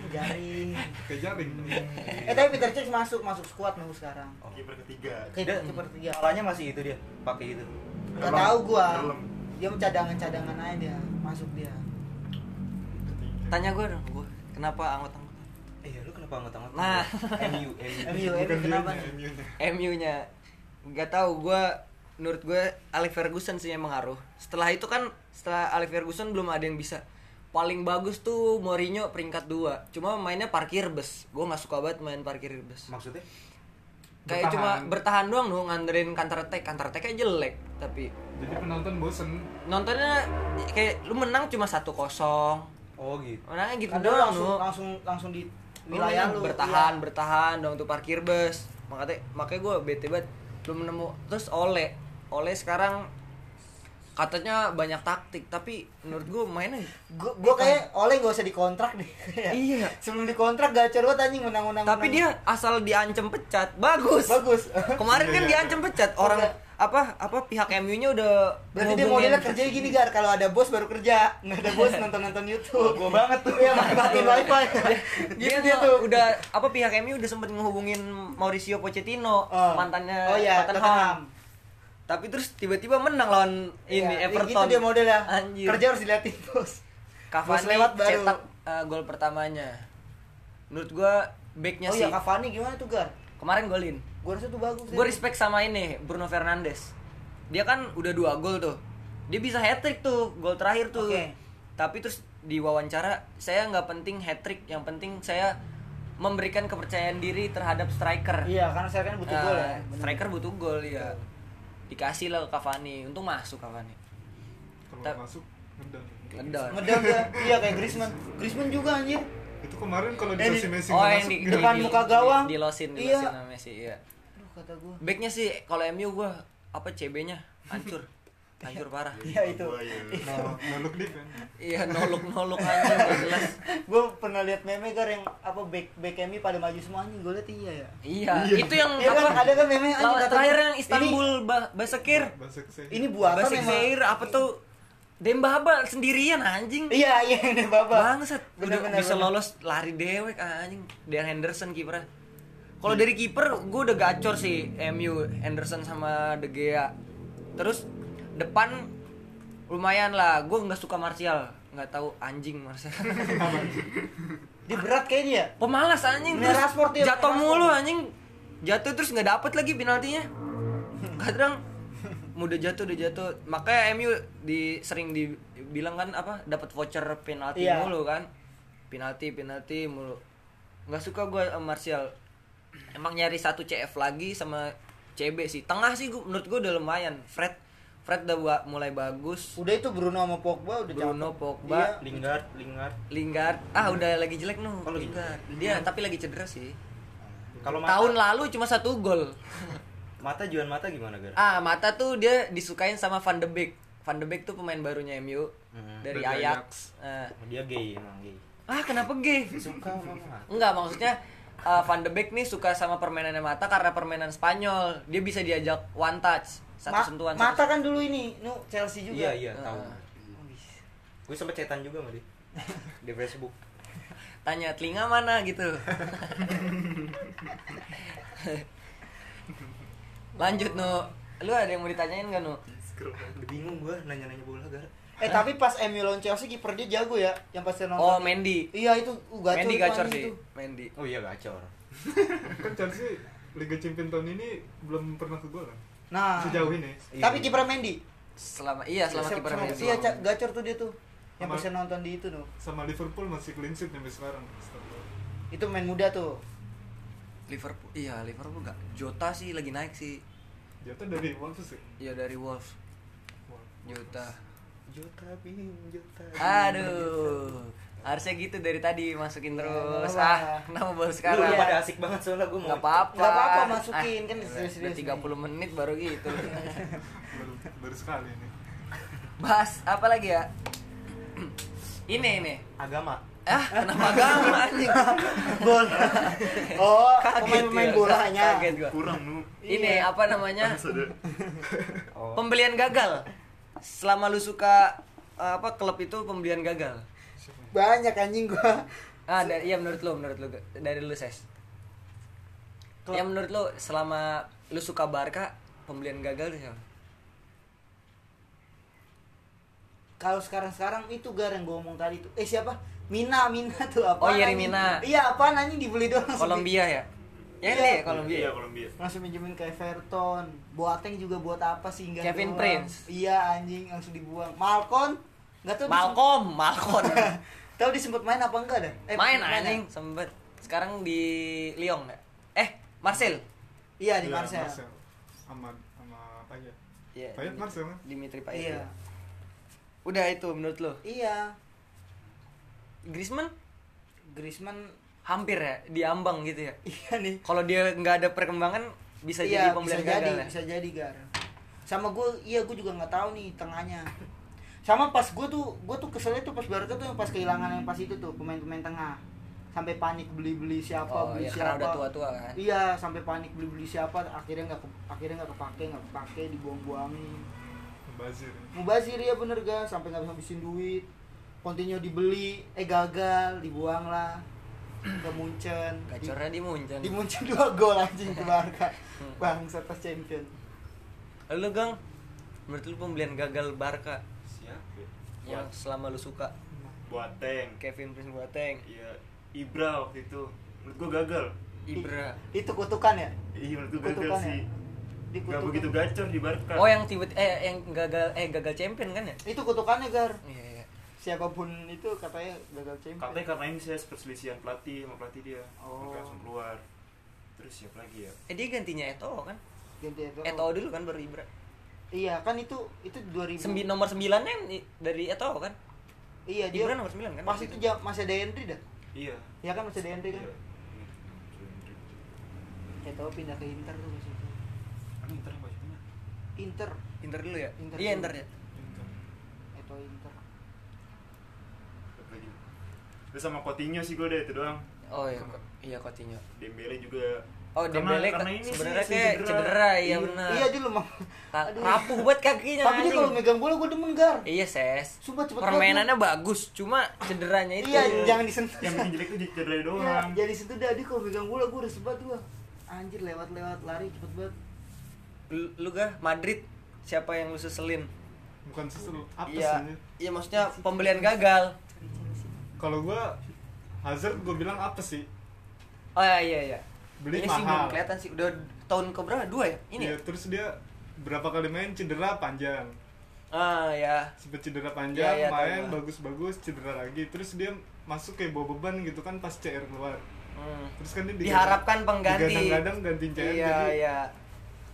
jaring. kayak jaring Eh tapi Peter Cech masuk masuk squad nunggu sekarang. Kiper ketiga. Kiper tiga. Malahnya masih itu dia, pakai itu. Gak tahu gua. Dalam. Dia cadangan-cadangan aja dia, masuk dia. Tanya gue dong, gue kenapa anggota-anggota Eh, ya lu kenapa angkat-angkat? Nah. MU, MU. [LAUGHS] MU, MU kenapa? MU-nya. MU-nya nggak tahu gue menurut gue Alex Ferguson sih yang mengaruh setelah itu kan setelah Alex Ferguson belum ada yang bisa paling bagus tuh Mourinho peringkat 2 cuma mainnya parkir bus gue nggak suka banget main parkir bus Maksudnya? kayak Bertahan. cuma bertahan doang dong nganterin counter attack counter attack-nya jelek tapi jadi penonton bosen nontonnya kayak lu menang cuma satu kosong Oh gitu. menangnya gitu Kadang doang langsung, nu langsung langsung di wilayah lu. bertahan iya. bertahan dong tuh parkir bus makanya makanya gue bete banget belum nemu terus oleh oleh sekarang katanya banyak taktik tapi menurut gue mainnya Gua, gua kayak oleh gak usah dikontrak deh. [LAUGHS] Iya. Sebelum dikontrak gacor banget anjing menang-menang. tapi dia asal diancam pecat bagus bagus. kemarin kan Iya, iya. diancam pecat orang Udah. apa apa pihak MU-nya udah Berarti dia modelnya kerja gini gar kalau ada bos baru kerja, nggak ada bos nonton-nonton YouTube. Gua banget tuh. Iya, matiin wifi. dia, gitu dia tuh. udah apa pihak MU udah sempet ngehubungin Mauricio Pochettino Oh. mantannya Oh iya, Tottenham. Tapi terus tiba-tiba menang lawan ini Iya, Everton Gitu dia modelnya. Anjir. Kerja harus diliatin bos. Cavani Bos lewat baru. cetak uh, gol pertamanya. Menurut gua backnya Oh sih iya, Cavani gimana tuh gar? kemarin golin. Gua rasa tuh bagus. Gue dia. respect sama ini Bruno Fernandes. Dia kan udah dua gol tuh. Dia bisa hat trick tuh gol terakhir tuh. Oke. Tapi terus di wawancara saya nggak penting hat trick, yang penting saya memberikan kepercayaan diri terhadap striker. Iya, karena saya kan butuh gol ya. Bener. Striker butuh gol ya. Dikasih lah ke Cavani. Untung masuk Cavani. kalau Ta- masuk ngedang Ngedon. Ngedam dia. Iya kayak Griezmann. Griezmann juga anjir. itu kemarin kalau Eh, di- Messi Oh, nggak yang masuk di, di depan muka gawang. Di, di losin, di Iya. losin sama Messi, iya. Aduh kata gua. Backnya sih kalau MU gua apa CB-nya hancur. [LAUGHS] Hancur parah. Iya itu. Iya. no, [LAUGHS] no look deep kan Iya, nolok-nolok aja gak [LAUGHS] jelas. Gue pernah lihat meme gar yang apa back back MU pada maju semua anjing gue lihat iya ya. Iya, itu yang Iya kan apa? ada kan meme anjing kata terakhir yang Istanbul ba Basakir. Ini, ini buatan emang. Zaire apa tuh? Dembaba sendirian anjing. Iya iya [LAUGHS] ini baba. Bangsat, udah bener, bisa bener. lolos lari dewek anjing. Dan Henderson kipernya. Kalau dari kiper gue udah gacor sih MU Henderson sama De Gea. Terus depan lumayan lah. Gue nggak suka Martial, nggak tahu anjing Martial. [LAUGHS] Dia berat kayaknya ya. Pemalas anjing terus ya, jatuh Rashford. mulu anjing. Jatuh terus nggak dapet lagi penaltinya. Kadang mudah jatuh udah jatuh. Makanya MU di sering dibilang kan apa dapat voucher penalti Iya. mulu kan. Penalti penalti mulu. Nggak suka gue sama Martial. Emang nyari satu CF lagi sama CB sih. Tengah sih gua, menurut gue udah lumayan. Fred Fred udah ba- mulai bagus. Udah itu Bruno sama Pogba udah Bruno, cakep. Pogba, Iya. Lingard, Lingard. Lingard ah udah lagi jelek nuh Oh, lagi Lingard. Dia tapi lagi cedera sih. Kalau mata, Tahun lalu cuma satu gol. mata juan mata gimana, Gar? Ah, Mata tuh dia disukain sama Van de Beek. Van de Beek tuh pemain barunya MU Hmm. dari Dari Ajax. Ah. Dia gay emang gay. ah, kenapa gay? Suka sama mata. Enggak, maksudnya uh, Van de Beek nih suka sama permainannya Mata karena permainan Spanyol. Dia bisa diajak one touch, satu Ma- sentuhan. Mata satu- kan dulu ini, nu Chelsea juga. Iya, iya, tahu. Ah. Gue sempet cetan juga sama dia. [LAUGHS] Di Facebook. Tanya telinga mana gitu. [LAUGHS] Lanjut, Nu. Lu ada yang mau ditanyain gak, Nu? Udah bingung gue nanya-nanya bola, Gar. Eh tapi pas MU lawan Chelsea kiper dia jago ya, yang pasti nonton. Oh, Mendy. Iya itu, uh, gacor Mendy gacor sih. itu. Mendy. Oh iya gacor. [LAUGHS] kan Chelsea Liga Champions tahun ini belum pernah ke gol kan Nah. sejauh ini Iya. Tapi kiper Mendy. Selama iya, selama kiper Mendy. Iya, gacor tuh dia tuh. Yang Sama- bisa nonton di itu tuh. sama Liverpool masih clean sheet sampai sekarang Itu main muda tuh. Liverpool iya Liverpool gak Jota sih lagi naik sih jatuh dari Wolves sih iya dari Wolves Jota Jota bim, Jota. aduh harusnya gitu dari tadi masukin Ya, terus apa-apa. ah kenapa baru Lu sekarang Iya. pada asik banget soalnya gue mau. nggak apa-apa Nggak apa-apa, masukin. Kan udah- serius-serius udah 30 menit baru gitu [LAUGHS] baru, baru sekali ini bahas apa lagi ya ini ini Agama. ah kenapa agama anjing [LAUGHS] Bola. Oh, Kaget gua, bolanya. kaget gua Kurang nu. ini Iya. apa namanya. Oh. pembelian gagal selama lu suka apa klub itu pembelian gagal Banyak anjing gua. Ah, dari, iya menurut lu, menurut lu dari lu ses. Klub- Ya menurut lu selama lu suka Barca, pembelian gagal tuh siapa? Kalau sekarang-sekarang itu gar yang gue ngomong tadi tuh. Eh siapa? Mina, Mina tuh apa? Oh, Yerry Mina. Iya, apa anjing dibeli doang. Kolombia ya? Ya Iya. ya Kolombia. Iya, ya? Kolombia. di- Langsung minjemin ke Everton. Boateng juga buat apa sih enggak Kevin doang. Prince. Iya anjing langsung dibuang. Malcon enggak tahu Malcolm, Malcolm. [LAUGHS] tahu disempet main apa enggak dah? Eh, Main ya? anjing sempet. Sekarang di Lyon ya? Eh, Marcel. Iya di Iya, Marcel. sama sama apa ya Iya. Payet Marcel kan? Dimitri Payet. Iya. ya. Udah itu menurut lu. Iya. Griezmann Griezmann hampir ya diambang gitu ya. iya nih. Kalau dia nggak ada perkembangan bisa iya, jadi pembelian bisa gagal jadi, ya. bisa jadi gar. Sama gue, iya gue juga nggak tahu nih tengahnya. Sama pas gue tuh, gue tuh keselnya tuh pas Barca tuh yang pas kehilangan yang pas itu tuh pemain-pemain tengah. Sampai panik beli-beli siapa, Oh, beli iya, karena siapa. udah tua-tua kan. Iya, sampai panik beli-beli siapa, akhirnya nggak ke- akhirnya nggak kepake, nggak kepake, dibuang-buangin. Bazir Mubazir ya bener ga, sampai nggak bisa habisin duit. Continue dibeli, eh gagal, dibuang lah. Ke Munchen. Di- Gacornya di Munchen. di Munchen dua gol anjing ke [LAUGHS] Barca bangsa pas champion Lalu Gang, menurut lu pembelian gagal Barca ya? Yang selama lu suka Boateng. Kevin Prince Boateng, Iya, Ibra waktu itu. Menurut gua gagal. Ibra. itu kutukan ya Iya, menurut gua gagal Kutukan ya? sih. di Gak begitu gacor di Barca. Oh yang tiba eh yang gagal eh gagal champion kan ya? itu kutukannya gar Iya iya. siapa pun itu katanya gagal champion Katanya karena ini saya perselisihan pelatih sama pelatih dia. Oh. Langsung keluar. Terus siapa lagi ya? Eh dia gantinya Eto'o kan? ganti itu Eto'o dulu kan baru Ibra. Iya kan itu itu 2000 Sembi nomor 9 nya dari Eto'o kan? iya dia Ibra nomor 9 kan? pas itu jam masih ada Henry dah Iya. ya kan masih ada Henry kan Iya. ya tahu pindah ke Inter tuh pas itu Ini ntar apa sih? Inter Inter dulu ya? Inter iya. Inter ya. itu Inter Siapa lagi? Terus sama Coutinho sih gue deh itu doang. Oh iya, iya Coutinho. Dembele juga. Oh Karena- Dembele karena ini sih sebenarnya sering kayak cedera, iya benar. iya dia lemah Ta- Aduh. rapuh banget kakinya. tapi dia kalau megang bola gue demen gar Iya ses. Sumpah cepet Permainannya bagus, cuma cederanya itu. iya jangan disentuh Yang bikin jelek tuh cedera Iya, doang. jadi situ dah dia kalau megang bola gue udah sebat gua. Anjir lewat-lewat lari cepet banget. Lu, lu gak Madrid siapa yang lu seselin? bukan susul apa Iya, sih iya maksudnya pembelian gagal. kalau gua Hazard gua bilang apa sih Oh iya iya iya. Beli Ini sih belum mahal. kelihatan sih. Udah tahun keberapa? Dua ya? Ini. Iya, ya? terus dia berapa kali main cedera panjang Ah ya. sempet cedera panjang iya, tahu main bagus-bagus cedera lagi terus dia masuk kayak bawa beban gitu kan pas CR keluar Hmm. terus kan dia Diharapkan pengganti. kadang gantiin CR Iya jadi iya.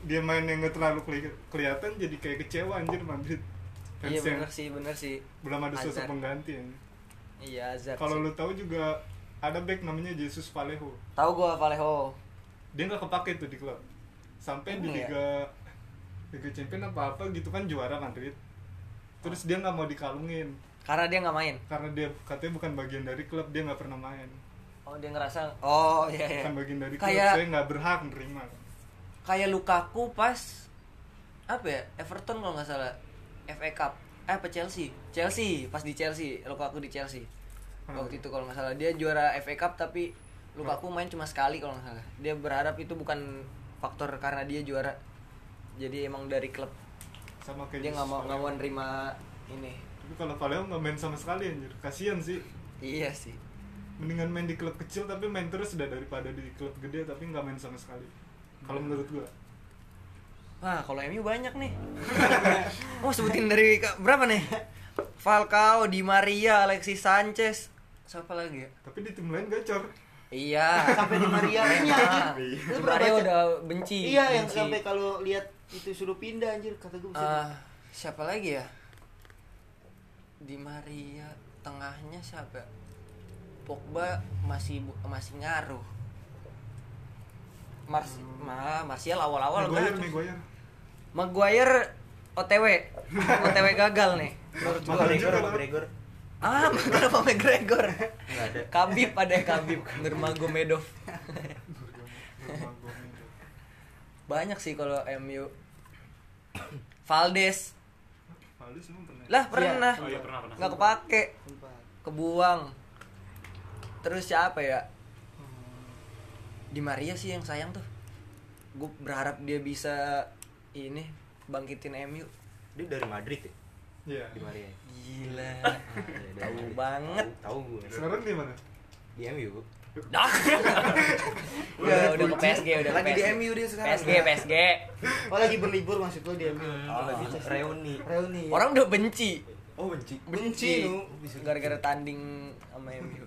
dia main yang nggak terlalu keli- kelihatan jadi kayak kecewa anjir Madrid Iya Fans bener sih bener sih. belum ada sosok pengganti ya. Iya kalau sih. lu tahu juga ada back namanya Jesus Vallejo tahu gua Vallejo. dia nggak kepake tuh di klub sampai di Emang ya? liga liga champion apa apa gitu kan juara Madrid terus dia nggak mau dikalungin Karena dia nggak main. karena dia katanya bukan bagian dari klub dia nggak pernah main Oh dia ngerasa. Oh iya iya. bukan bagian dari klub Kayak saya nggak berhak nerima kayak Lukaku pas apa ya Everton kalau nggak salah FA Cup eh apa Chelsea Chelsea pas di Chelsea Lukaku di Chelsea Hmm. waktu itu kalau nggak salah. Dia juara FA Cup tapi Lukaku main cuma sekali kalau nggak salah. Dia berharap itu bukan faktor karena dia juara. Jadi emang dari klub. Sama kayak dia nggak mau nggak mau nerima ini. Tapi kalau Vallejo nggak main sama sekali anjir. Kasian sih. Iya sih. Mendingan main di klub kecil tapi main terus udah daripada di klub gede tapi nggak main sama sekali. Kalau menurut gua. Wah, kalau MU banyak nih. [LAUGHS] oh, sebutin dari berapa nih? Falcao, Di Maria, Alexis Sanchez. Siapa lagi ya? tapi di tim lain gacor Iya. Sampai di Maria ini Ah, anjir. Di Lu pernah Maria baca? udah benci. Iya yang benci. sampai kalau lihat itu suruh pindah anjir kata gue Ah, siapa lagi ya? Di Maria, tengahnya siapa? Pogba masih masih ngaruh. Mars, ma, Martial awal-awal Maguire kan. Maguire Maguire OTW. OTW gagal nih. Menurut gua. Mahal Ah, [LAUGHS] McGregor apa McGregor? Nggak ada. Kabib ada [LAUGHS] ya Kabib Nurmagomedov. [LAUGHS] Banyak sih kalau MU. Valdes. Valdes emang pernah Lah pernah. Oh iya pernah pernah. Nggak kepake, kebuang. terus siapa ya di Maria sih yang sayang tuh gue berharap dia bisa ini bangkitin MU Dia dari Madrid ya? Iya. Di Maria. Gila [LAUGHS] Ah, iya, dari Tahu banget. Tahu, gue. Sekarang di mana? Di MU. Dah. [LAUGHS] udah udah ke PSG udah ke Lagi di PSG. MU dia sekarang. PSG PSG Oh lagi berlibur maksud lo dia. Oh, lagi reuni. Reuni. ya? orang udah benci Oh, benci. Benci, lu. gara-gara tanding sama MU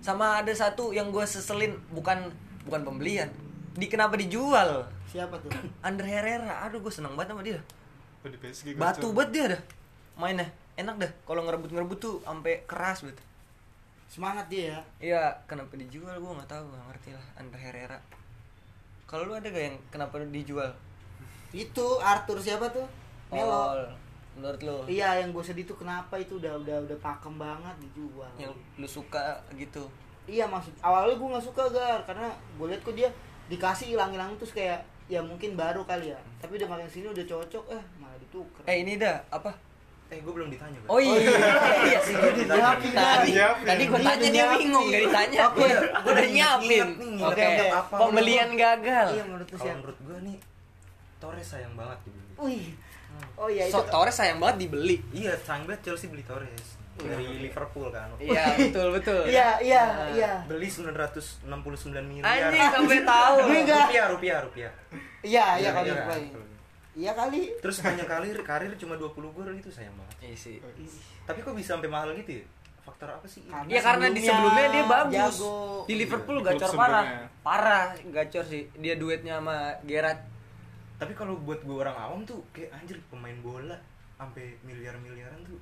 sama ada satu yang gue seselin bukan bukan pembelian di kenapa dijual Siapa tuh? Andre Herrera aduh gue seneng banget sama dia Oh, di PSG batu banget dia dah mainnya enak dah kalau ngerebut ngerebut tuh sampai keras gitu Semangat dia ya. iya kenapa dijual gue nggak tahu nggak ngerti lah Andre Herrera kalau lu ada gak yang kenapa dijual Itu Arthur siapa tuh? Melo. Oh, menurut lu Iya, yang gue sedih tuh kenapa itu udah udah udah pakem banget dijual. yang lu suka gitu Iya maksud awalnya gue nggak suka gar karena gue liat kok dia dikasih hilang-hilang terus kayak ya mungkin baru kali ya. Tapi udah makin sini udah cocok eh malah ditukar. eh ini dah apa Eh, gue belum ditanya, oh iya [LAUGHS] iya sih Dia udah nyiapin, tadi Nyiapin. tadi gue Dia tanya dia bingung gak ditanya Oke, gue gua udah nyiapin oke pembelian gagal Iya menurut lu siapa? menurut gue nih Torres sayang banget dibeli. Wih. Oh iya itu. so Torres sayang banget dibeli Iya, sayang banget Chelsea beli Torres dari Liverpool kan. iya [LAUGHS] betul betul Iya iya Nah. iya. Beli 969 miliar. anjing sampai tahu Gue. Rupiah, rupiah, rupiah. Iya iya Iya, kalau iya. Iya kali. Terus hanya karir karir cuma 20 gol itu sayang banget. iya sih Tapi kok bisa sampai mahal gitu ya? Faktor apa sih? Karena- Iya karena di sebelumnya dia bagus. jago. Di Liverpool Iya, gacor parah. Parah gacor sih. Dia duetnya sama Gerrard. Tapi kalau buat gue orang awam tuh kayak anjir pemain bola sampai miliar-miliaran tuh.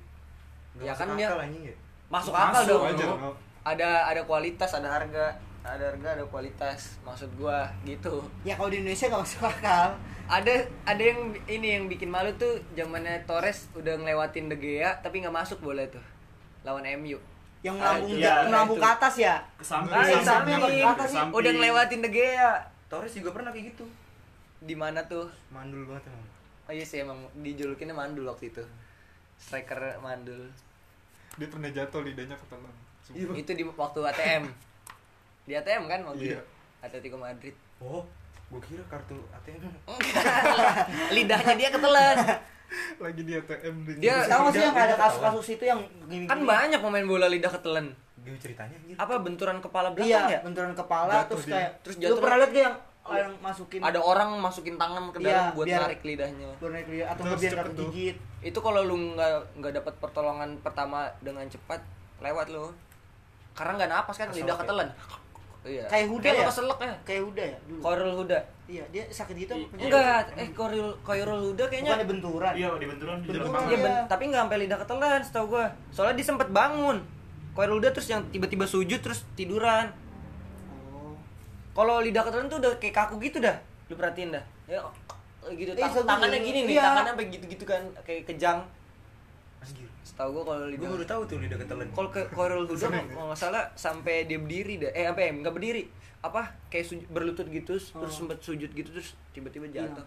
Nggak Ya masuk kan dia- akal anjing ya. Masuk, Masuk akal dong. aja, Bro. bro. Ada ada kualitas, ada harga. Ada harga, ada kualitas. Maksud gua gitu. Ya kalau di Indonesia nggak masuk akal. Ada ada yang ini yang bikin malu tuh zamannya Torres udah ngelewatin De Gea tapi nggak masuk bola tuh. Lawan MU. Yang Ah, melambung iya, melambung itu. ke atas ya. Ke samping. Ah, Iya, yang samping. ke atas sih. Samping. Udah ngelewatin De Gea. Torres juga pernah kayak gitu. Di mana tuh? Mandul banget emang. Oh iya sih emang dijulukinnya mandul waktu itu. Striker mandul. Dia pernah jatuh lidahnya ketelan. Iya, Bang. Itu di waktu ATM. [LAUGHS] Di ATM kan waktu Iya. itu? Atletico Madrid. Oh, gue kira kartu ATM. Lidahnya dia ketelan. [LAUGHS] Lagi di ATM di Dia- Tahu sih yang ada kasus-kasus itu yang gini Kan banyak pemain bola lidah ketelan. Gimana ceritanya anjir? Apa benturan kepala belakang Iya, ya? benturan kepala Jatuh terus dia. kayak Terus Lu jatuh. pernah lihat gak yang yang masukin Ada orang masukin tangan ke Iya, dalam buat biar- narik lidahnya. baru naik lidah atau biar. Itu kalau lu nggak nggak dapat pertolongan pertama dengan cepat, lewat lu. Karena nggak napas kan, lidah Keselak ya? Iya. Kayak Huda Kayak ya? keselak ya. Kayak udah ya dulu. Koril Huda. Iya, dia sakit gitu apa penyakit? Enggak, eh Koril Koril Huda kayaknya Bukannya benturan. Iya, di benturan di dalam Benturan. Iya, ben- Iya. tapi nggak sampai lidah ketelan setahu gua. Soalnya dia sempet bangun. Koirul udah terus yang tiba-tiba sujud terus tiduran. Oh. Kalau lidah ketelan tuh udah kayak kaku gitu dah. Lu perhatiin dah. Ya gitu Eh, tang- tangannya gini nih, iya. tangannya sampai gitu-gitu kan kayak kejang. Setahu gua kalau Gue lidah baru tahu tuh lidah ketelan. kalau ke Koirul Huda ya? kalau nggak salah sampai dia berdiri dah. Eh apa ya? Nggak berdiri. Apa? Kayak sujud, berlutut gitu terus Oh. sempet sujud gitu terus tiba-tiba Iya. jatuh.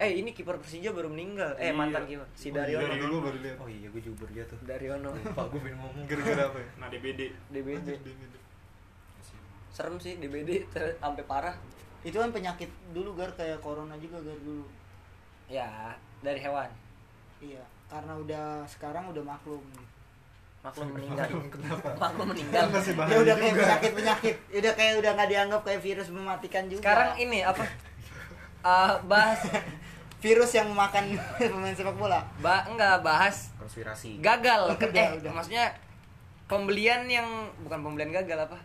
Eh ini kiper Persija baru meninggal. Eh Iya. mantan kiper si Oh, Daryono. Dari dulu baru lihat. Oh iya, gue juga baru lihat tuh. Daryono. Pak gue pengen ngomong. Gara-gara apa ya? Nah, DBD. DBD. Gitu. Serem sih DBD sampai parah. Itu kan penyakit dulu gar kayak corona juga gar dulu. Ya, dari hewan. Iya, karena udah sekarang udah maklum. Maklum meninggal. [LAUGHS] Kenapa? Maklum meninggal. Ya udah kayak juga. penyakit penyakit, udah kayak udah nggak dianggap kayak virus mematikan juga. Sekarang ini apa? Eh bahas [LAUGHS] virus yang makan [LAUGHS] pemain sepak bola. ba enggak bahas Konspirasi. gagal. Udah, eh, udah. maksudnya pembelian yang bukan pembelian gagal apa?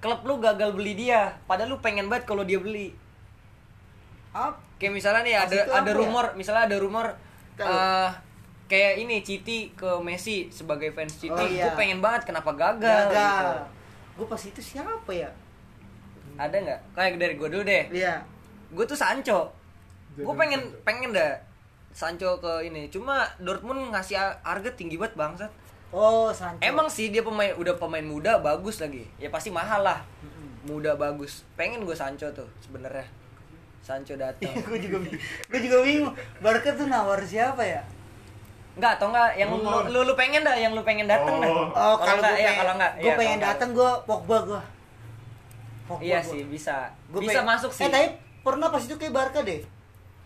Klub lu gagal beli dia, padahal lu pengen banget kalau dia beli. Apa? Kayak misalnya nih ada ada ya? rumor, misalnya ada rumor eh kayak ini Citi ke Messi sebagai fans Citi, Oh, iya. gue pengen banget kenapa gagal. Gagal. gitu. Gue pas itu siapa ya? Ada nggak? Kayak dari gue dulu deh. Iya. gue tuh Sancho gue pengen Sancho. pengen dah Sancho ke ini cuma Dortmund ngasih har- harga tinggi banget bangsat Oh, Sancho. emang sih dia pemain udah pemain muda bagus lagi ya pasti mahal lah muda bagus pengen gue Sancho tuh sebenarnya Sancho datang [LAUGHS] gue juga gue juga bingung. Barca tuh nawar siapa ya? Enggak, atau enggak yang lu, lu, lu pengen dah, yang lu pengen dateng dah. Oh. Oh, kalau enggak, ya kalau enggak. gue iya, pengen kalau datang gue Pogba gue. enggak. Iya sih, bisa. Gua bisa pengen- masuk sih. Eh, tapi pernah pas itu kayak Barca deh.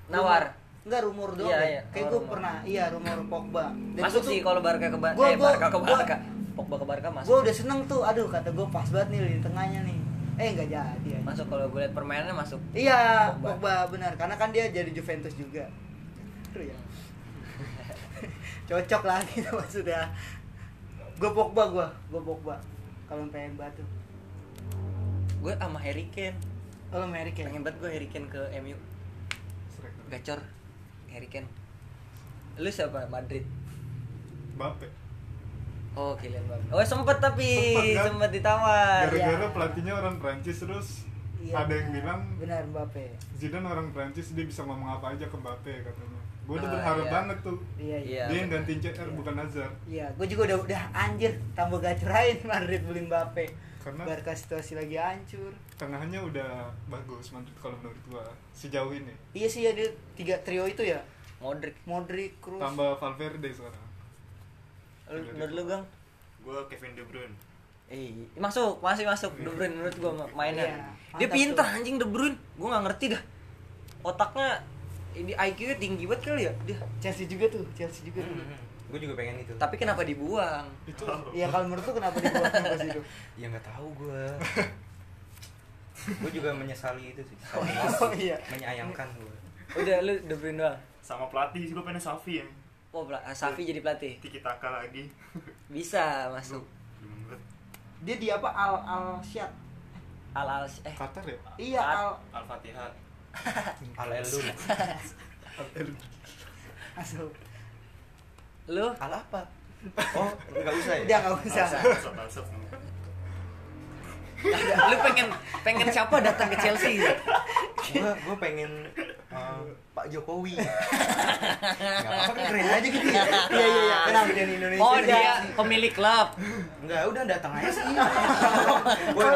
Nawar. Enggak rumor doang. Iya, iya. Kayak Oh, gue pernah, iya rumor Pogba. Dan masuk gua tuh- sih kalau Barca ke Barca. Gua- Eh, gua- Barca ke gua- Barca. Pogba ke Barca masuk. Gue udah seneng tuh, aduh kata gue pas banget nih di tengahnya nih. Eh nggak jadi. aja. Masuk kalau gue liat permainannya masuk. Iya, Pogba. Pogba. benar. Karena kan dia jadi Juventus juga. Aduh ya. Cocok lah [LAUGHS] gitu maksudnya. Gue Pogba gue, gue Pogba. Kalau pengen batu. Gue sama Harry Kane. Kalau Merrick ya. Pengen banget gue Harry Kane ke MU. Gacor. Harry Kane. Lu siapa? Madrid. Mbappe. Oh, Kylian Mbappe. Oh, sempet tapi Sempet, kan? sempet ditawar. Gara-gara Iya. pelatihnya orang Prancis terus Iya, ada yang benar. bilang benar Mbappe. Zidane orang Prancis dia bisa ngomong apa aja ke Mbappe katanya. Gue udah Ah, berharap iya. banget tuh. Iya, iya. Iya. dia yang gantiin CR bukan Hazard. Iya, gue juga udah udah anjir tambah gacurain Madrid beli Mbappe. Karena Barca situasi lagi hancur. tengahnya udah bagus Madrid kalau menurut gua sejauh ini. Iya sih ya dia tiga trio itu ya. Modric. Modric, Kroos. Tambah Valverde sekarang. Lu, menurut lu, Gang? Gue Kevin De Bruyne. Eh, masuk, masih masuk De Bruyne menurut gua mainnya. Iya, dia pintar tuh. anjing De Bruyne. Gua nggak ngerti dah. Otaknya ini IQ-nya tinggi banget kali ya dia. Chelsea juga tuh, Chelsea juga tuh. gue juga pengen itu Tapi kenapa dibuang? Itu Iya kalau menurut tuh kenapa dibuat pas itu? [LAUGHS] ya nggak tahu gue gue juga menyesali itu sih [LAUGHS] Oh iya. menyayangkan gue Udah lu De Bruyne doang. Sama pelatih sih gue pengen Safi ya. Oh, Safi jadi pelatih. Tiki Taka lagi. [LAUGHS] Bisa masuk. Dia di apa Al Al Syad. Al Al eh Qatar ya? Iya Al Al-Fatihah. [LAUGHS] al elun Masuk. lu al apa [LAUGHS] oh nggak usah ya Udah nggak usah. Alsop. lu pengen pengen siapa datang ke Chelsea? gue gue pengen eh, Pak Jokowi [LAUGHS] nggak apa kan keren aja gitu ya Iya iya iya. Kenapa dia di Indonesia? Oh, dia pemilik klub. nggak udah datang aja sih Wah.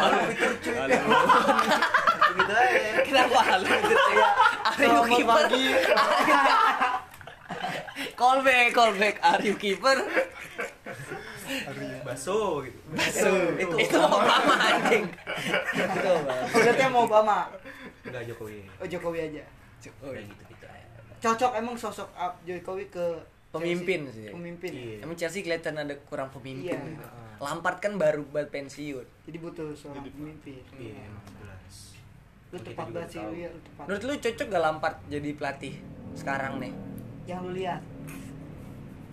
halo Peter cuy begitu aja Kenapa lu gitu ya? [LAUGHS] Are you keeper? [LAUGHS] Call back, call back. Are you keeper? baso gitu Baso. Itu itu Obama anjing. Itu Obama. Mau Obama. nggak Jokowi Oh Jokowi aja. Oh, Kayak gitu gitu aja Cocok emang sosok Ab- Jokowi ke Pemimpin Chelsea. sih. Pemimpin. Iya. Emang Chelsea kelihatan ada kurang pemimpin. Iya. gitu. Lampard kan baru buat pensiun. Jadi butuh seorang pemimpin. iya emang jelas Lu tepat banget sih, lu ya, lu tepat. Menurut lu cocok gak Lampard jadi pelatih sekarang nih? Yang lu lihat.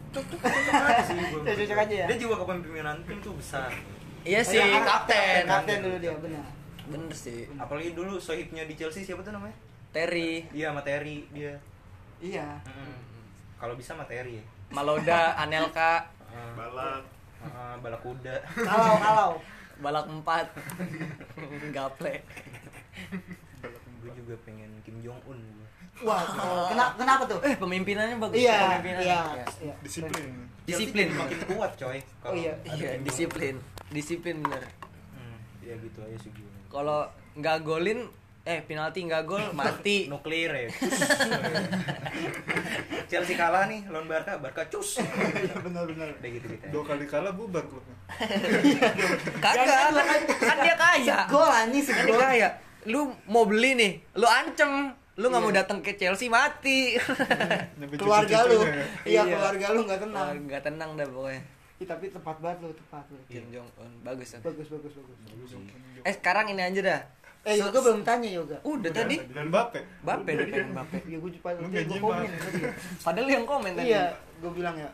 cocok aja [LAUGHS] sih. Cocok aja ya? dia juga kepemimpinan tim tuh besar Iya Oh, sih, iya, kapten. Kapten dulu dia, benar. Bener sih. apalagi dulu sohibnya di Chelsea siapa tuh namanya Terry, iya materi dia Iya. kalau bisa materi ya Maloda, [LAUGHS] Anelka. Balak. Heeh, balak kuda Kalau kalau balak empat, [LAUGHS] gaple. Gue juga pengen Kim Jong Un Wah, [LAUGHS] kenapa, kenapa tuh? Eh pemimpinannya bagus. Iya, pemimpinannya. iya, Iya. iya. Disiplin. Disiplin. makin kuat coy Oh iya. Iya, disiplin. Disiplin bener. Hmm, ya gitu aja sih gue Kalau nggak golin, eh penalti nggak gol [LAUGHS] mati. nuklir ya Chelsea kalah nih lawan Barca Barca cus [LAUGHS] Iya, benar-benar. udah gitu gitu Dua kali kalah bubar klubnya. Kagak, kan, kan dia kaya. Gol anjing Kan dia segol. kaya. Lu mau beli nih, lu ancem. Lu nggak mau datang ke Chelsea mati. [LAUGHS] Keluarga lu. ya. Iya, Iya. keluarga lu enggak tenang. Nggak tenang dah pokoknya. Ih, tapi tepat banget lu, tepat lu. Kim Jong Un bagus kan. Bagus, bagus, bagus. Eh sekarang ini aja dah. Eh, Yoga belum tanya Yoga. Udah tadi. Dan Mbappe. Bape udah pengen Bape. Ya gue juga Lu gue komen tadi. Padahal yang komen tadi. Iya, gue bilang ya.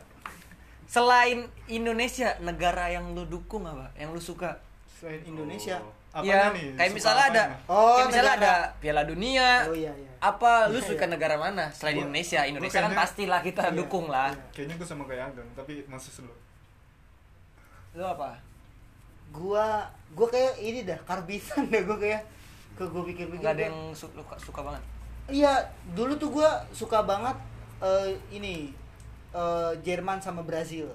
Selain Indonesia, negara yang lu dukung apa? Yang lu suka? Selain Indonesia. Apanya Iya, nih? kayak Suka misalnya ada? Oh, kayak misalnya negara. ada Piala Dunia. Oh iya, iya. Apa lu Iya, suka iya. negara mana selain Gua- Indonesia? Indonesia kan kayaknya- pastilah kita Iya, dukung lah. iya. Kayaknya gue sama kayak Ageng, tapi masih slow. Lu apa? Gua gua kayak ini dah karbisan dah gua kayak ke gua pikir-pikir. Gak ada gua- yang suka, suka banget. Iya, dulu tuh gua suka banget eh, ini eh, Jerman sama Brazil.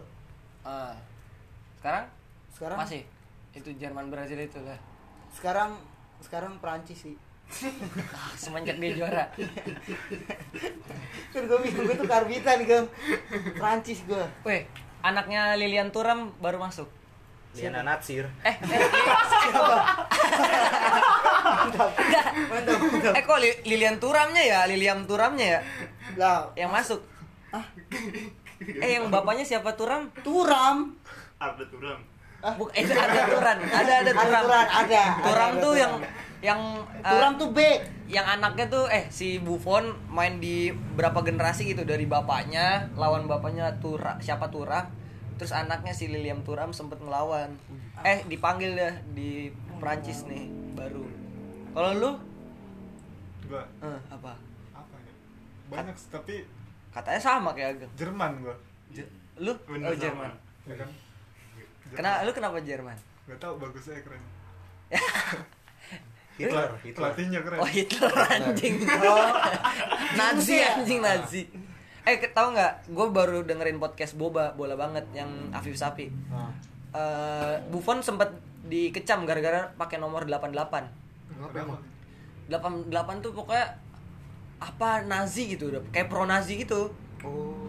Ah. sekarang? Sekarang Masih. Itu Jerman Brazil itu lah. Sekarang sekarang Prancis sih. Semenjak dia juara. Karbitun gue bingung gue tuh karbitan gue. Prancis gue. Weh, anaknya Lilian Turam baru masuk. Liana Natsir. Eh, eh, Mantap. Mantap. mantap. eh kok Li- Lilian Turamnya ya, Lilian Turamnya ya Lah, yang masuk. Eh yang bapaknya siapa Turam? Turam. Ada turam. Buk, eh, ada Turan, ada ada Ada Turam. Turan, ada. Turam Ada, tuh ada yang yang eh, Turam tuh back. yang anaknya tuh eh si Buffon main di berapa generasi gitu dari bapaknya lawan bapaknya Tura siapa Turam terus anaknya si Liliam Turam sempet ngelawan eh dipanggil dah di Prancis nih baru kalau lu Gua eh, apa apa ya? Banyak sih, tapi katanya sama kayak Ageng Jerman gua. Je- lu Bener oh. Jerman Ya kan? Kenapa lu kenapa Jerman Gak tau bagusnya keren. [LAUGHS] Hitler, Hitler. Pelatihnya keren. oh Hitler anjing Oh. [LAUGHS] Nazi anjing Nazi eh ke- tahu nggak gue baru dengerin podcast boba bola banget yang Afif Sapi Eh, Buffon sempat dikecam gara-gara pakai nomor 88. Kenapa? 88 tuh pokoknya apa Nazi gitu, udah kayak pro Nazi gitu. Oh.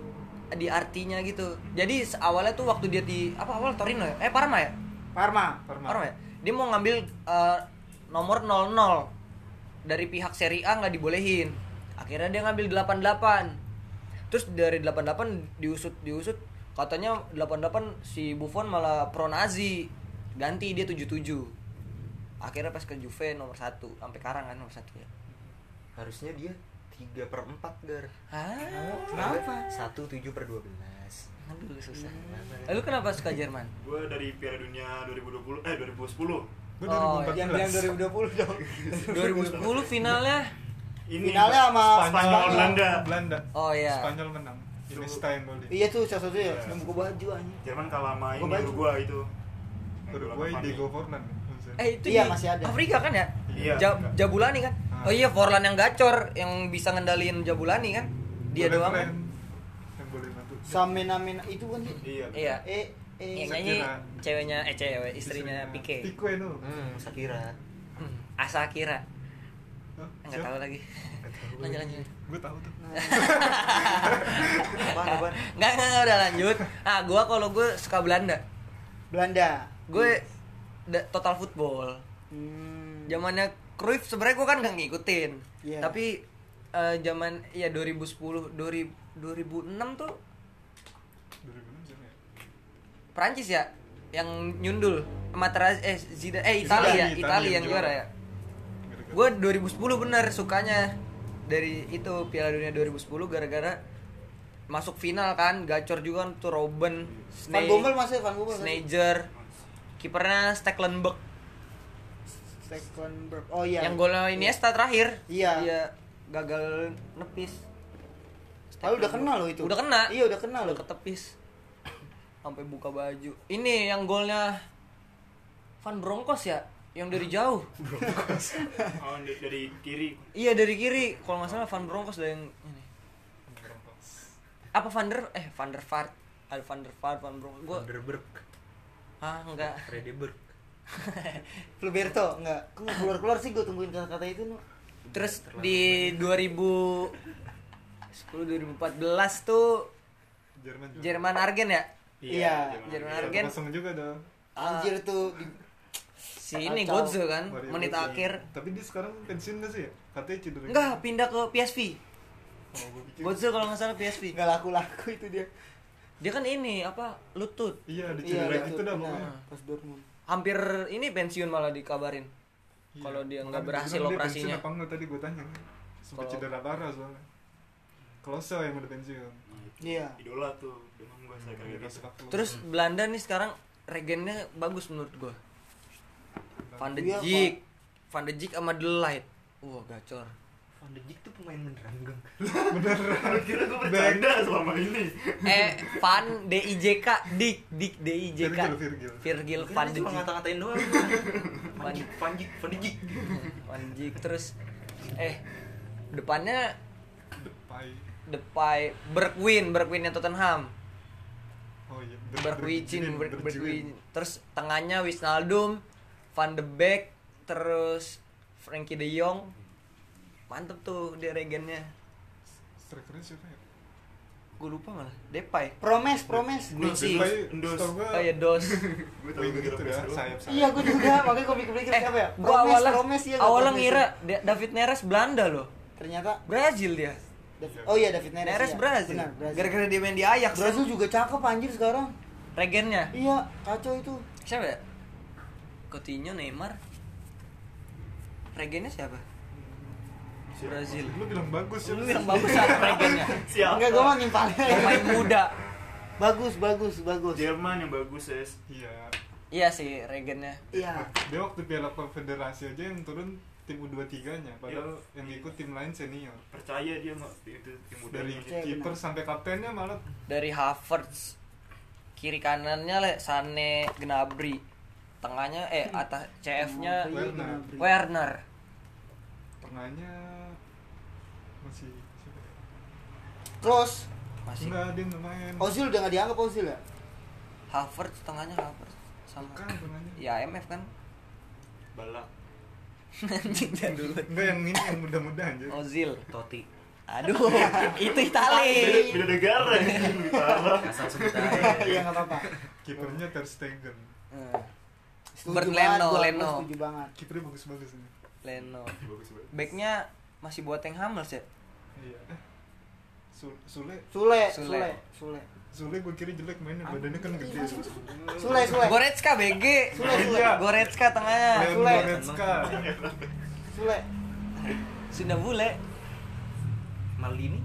Di artinya gitu. Jadi awalnya tuh waktu dia di apa awal Torino ya? Eh Parma ya? Parma. Parma. Parma ya? Dia mau ngambil eh, nomor 00 dari pihak Serie A nggak dibolehin. Akhirnya dia ngambil 88. Terus dari 88 diusut diusut katanya 88 si Buffon malah pro Nazi. Ganti dia 77. Akhirnya pas ke Juve nomor 1 sampai sekarang kan nomor 1 ya. Harusnya dia 3 per 4 gar. Hah? Kenapa? 1 7 per 12. Aduh susah. Lalu kenapa suka Jerman? Gue dari Piala Dunia 2020 eh 2010. Gue Oh, 2014. Yang bilang 2020 dong. 2010 finalnya Ini Finalnya sama Spanyol Spanyol. Belanda. Belanda. Oh iya. Spanyol menang. Ini. Iya tuh salah satu ya. Iya. Buka baju anjing. Jerman kalah sama Gua ini baju. Uruguay itu. Uruguay Diego Forlan. Eh itu Iya, di masih ada. Afrika kan ya? Iya. Ja- Jabulani kan? Ah. Oh iya Forlan yang gacor yang bisa ngendaliin Jabulani kan? Dia Golin doang kan? Yang. Samena mena itu kan sih. Iya. Iya. Eh eh Yang nyanyi ceweknya eh cewek istrinya Pique. Pique itu. Hmm, Shakira. Hmm, Asa Akira. Hah? Enggak tahu lagi. [LAUGHS] Lanjut lanjut. Gue tahu tuh. [LAUGHS] Apaan, apaan? Enggak enggak enggak, udah lanjut. Ah, gua kalau gue suka Belanda. Belanda. Gue total football. Hmm. Zamannya Cruyff sebenarnya gue kan nggak ngikutin. Iya. Tapi eh, zaman ya 2010 2000, 2006 tuh 2006 siapa ya? Prancis ya yang nyundul Materazzi eh Zidane eh Italia ya Italia Italia yang yang juara juara. ya gue 2010 bener sukanya dari itu Piala Dunia 2010 gara-gara masuk final kan gacor juga kan tuh Robben Van Bommel masih Van Bommel. masih. Sneijder kipernya Stecklenburg Stekelenburg. Oh iya. yang golnya Iniesta terakhir. Iya. dia gagal nepis. Oh, udah kena loh itu. udah kena. Iya, udah kena loh. udah ketepis. Sampai buka baju. Ini yang golnya Van Bronckhorst ya? Yang dari jauh. [LAUGHS] [LAUGHS] Oh, dari, dari kiri. iya dari kiri. Kalau nggak salah Van Bronckhorst dari yang ini. Apa Van der eh Van der Vaart. Ada Van der Vaart Van Bronckhorst. Gua Vanderberg. ah enggak Fredeberg. Fluberto enggak. Kok nggak keluar-keluar sih gue tungguin kata-kata itu nu. terus di 2000 10 2014 tuh Jerman juga. Jerman Argen ya Iya, Jerman Iya. Argen. Kosong juga dong. Anjir tuh di si ini kan Mario menit Götze. akhir Tapi dia sekarang pensiun gak sih ya? Katanya cedera. enggak pindah ke PSV Oh. Götze kalau nggak salah PSV nggak laku-laku itu dia. dia kan ini apa lutut Iya, di Iya, cedera itu gitu dah pokoknya. Pas Dortmund. Hampir ini pensiun malah dikabarin Iya. Kalau dia nggak berhasil dia operasinya. apa enggak tadi gue tanya. Sempat Kalau- cedera parah soalnya. Klose yang udah pensiun. Iya. Idola tuh. Demam gue saya kayak Cedera gitu. terus Belanda nih sekarang regennya bagus menurut gua Van de Iya, Dijk Van de Dijk sama De Ligt wah gacor Van de Dijk tuh pemain beneran, Gang. [LAUGHS] Kira gue bercanda selama ini. eh Van D I J K Dik Dik D I J K Virgil, Virgil. Van de cuma Dijk ngata-ngatain doang. Van Dijk, Van Dijk, Van Dijk. Van de Dijk terus eh depannya Depay. Depay Bergwijn Bergwijn yang Tottenham Oh iya. Bergwijn Bergwijn, Bergwijn terus tengahnya Wijnaldum Van de Beek terus Frankie De Jong mantep tuh dia regennya strikernya siapa ya Gue lupa malah. Depay. Promes, promes. Setahu gua Oh iya dos. Gue tau gue gitu ya sayap sayap Iya, gue juga. Makanya gue pikir-pikir Eh, siapa ya? gua Promes, awalnya promes ya. awalnya ngira Da- David Neres Belanda loh. Ternyata Brazil dia. Oh iya David Neres. Neres iya. Brazil. Gara-gara dia main di Ajax. Brazil juga cakep anjir sekarang. Regennya. Iya, kacau itu. Siapa ya? Coutinho, Neymar. Regennya siapa? Brazil. lu bilang bagus ya Lu bilang bagus siapa regennya? [LAUGHS] Siapa? Enggak, gue mah ngimpalnya. Pemain muda. Bagus, bagus, bagus. Jerman yang bagus ya. iya Iya sih regennya. Iya. dia waktu piala konfederasi aja yang turun tim U23 nya padahal yang ikut tim lain senior Percaya dia mah itu tim muda dari kiper sampai kaptennya malah Dari Havertz. Kiri kanannya le Sane Gnabry. Tengahnya eh atas CF-nya Werner. Werner. tengahnya masih ya? Kroos. Masih enggak dia nggak main Ozil udah gak dianggap Ozil ya? Havertz tengahnya Havertz sama bukan tengahnya ya MF kan Balak. anjing jangan dulu enggak yang ini yang muda-muda aja Ozil Totti. aduh [LAUGHS] itu Itali Beda, negara ya. Asal sebut aja. Iya nggak apa-apa. kipernya ter Stegen Hmm. Banget, Leno, Leno. Setuju banget. kipernya bagus-bagus ini Leno Bagus banget. backnya masih buat yang Hamels ya iya Su- Sule Sule, Sule. Sule, Sule. Sule gue kira jelek mainnya badannya kan gede Sule, Sule. Goretzka BG Sule, Sule. Goretzka tengahnya Sule. Goretzka Sule. sudah bule Maldini.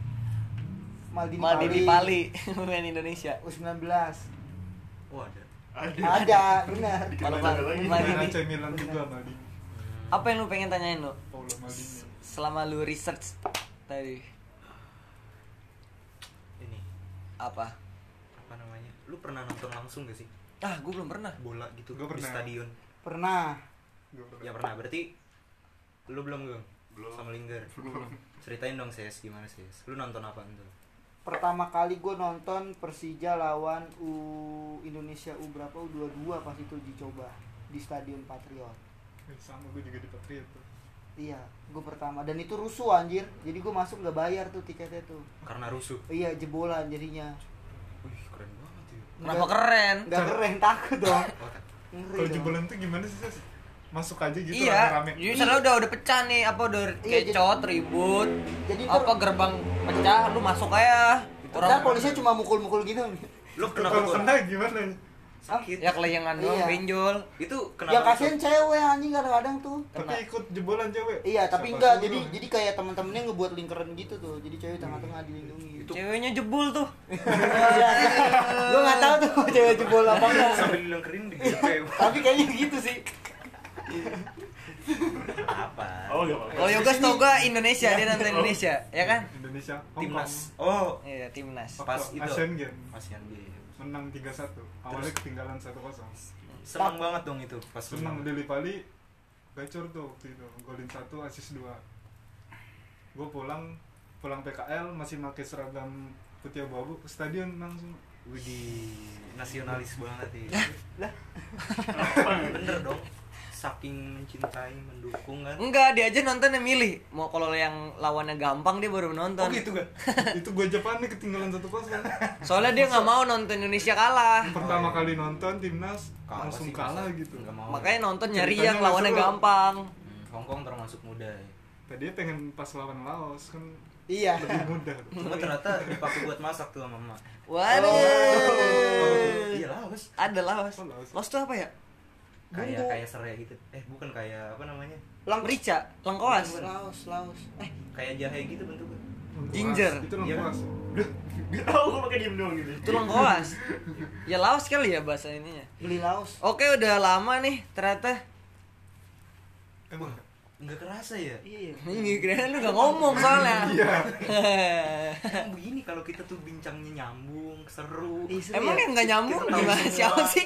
Maldini, Maldini Pali pemain [LAUGHS] Indonesia U19. Oh ada. Ada. Ada, benar. Maldini Milan juga Maldini apa yang lu pengen tanyain lu Paulo Maldini selama lu research tadi Ini apa apa namanya? Lu pernah nonton langsung gak sih ah gue belum pernah bola gitu Gua di pernah. stadion? Pernah. Gua pernah. Ya pernah. Berarti lu belum gue? Belum. Sama Linggar. Ceritain dong Ses gimana Ses? Lu nonton apa tuh? Pertama kali gue nonton Persija lawan U Indonesia U berapa U22 pas itu dicoba di Stadion Patriot. Eh, sama gue juga di Patriot tuh Iya, gue pertama dan itu rusuh anjir. Jadi gue masuk nggak bayar tuh tiketnya tuh. Karena rusuh. Iya jebolan jadinya. Wih keren banget ya. kenapa keren Nggak keren takut dong. [LAUGHS] Oh, kalau jebolan tuh gimana sih masuk aja gitu iya rame-rame jadi misalnya udah udah pecah nih apa udah Iya, kecot ribut Jadi apa gerbang pecah lu masuk aja Ntar polisinya cuma mukul-mukul gitu. Lu kenapa kena gimana Sakit. ya kelayangan doang Iya. benjol Itu Yang kenapa? kasihan cewek anjing kadang-kadang tuh. tapi Kena. ikut jebolan cewek Iya, tapi Siapa enggak. suruh? Jadi jadi kayak teman-temannya ngebuat lingkaran gitu tuh. Jadi cewek tengah-tengah dilindungi. Itu- ceweknya jebul tuh [LAUGHS] Gue nggak tahu tuh [LAUGHS] cewek jebol apa enggak. sambil dilengkerin. [LAUGHS] Tapi kayaknya gitu sih. apa? Oh, enggak apa-apa. kalau yoga tau gua Indonesia dia nonton Indonesia ya kan Indonesia Timnas. Oh, iya timnas pas itu. Asian Games Asian Games. Menang 3-1 awalnya ketinggalan 1-0 Senang banget dong itu pas senang. Deli Pali gacor tuh waktu itu golin 1 asis 2 gue pulang pulang PKL masih pakai seragam putih abu-abu ke stadion langsung. Widih, nasionalis banget [LAUGHS] ya. Bener dong. Saking mencintai, mendukung kan. enggak dia aja nontonnya milih mau kalau yang lawannya gampang dia baru nonton Oh gitu kan? [LAUGHS] itu gue Jepang nih ketinggalan 1-0 soalnya dia nggak mau nonton Indonesia kalah pertama kali nonton timnas Kalah langsung sih, kalah masa. gitu Nggak mau. makanya nonton nyari Ceritanya yang lawannya seru. gampang Hmm, Hong Kong termasuk muda ya. tadinya pengen pas lawan Laos kan Iya. lebih mudah [LAUGHS] Cuma ternyata dipakai buat masak tuh sama mama. waduh Iya lah, bos. ada Laos Oh, Laos. Laos tuh apa ya Kayak kayak serai gitu. Eh, bukan kayak apa namanya? Lang merica lengkoas Laos, Laos. Eh, Kayak jahe gitu bentuknya. Ginger. itu Iya lengkuas Gak tau gue pakai diem doang gitu. itu lengkoas ya Laos kali ya bahasa ininya beli Laos. oke udah lama nih ternyata emang Enggak kerasa ya? Iya. [LAUGHS] ini kira lu gak ngomong soalnya [LAUGHS] iya [LAUGHS] Emang begini kalau kita tuh bincangnya nyambung, seru. Seru Emang ya? yang gak nyambung gimana siapa sih?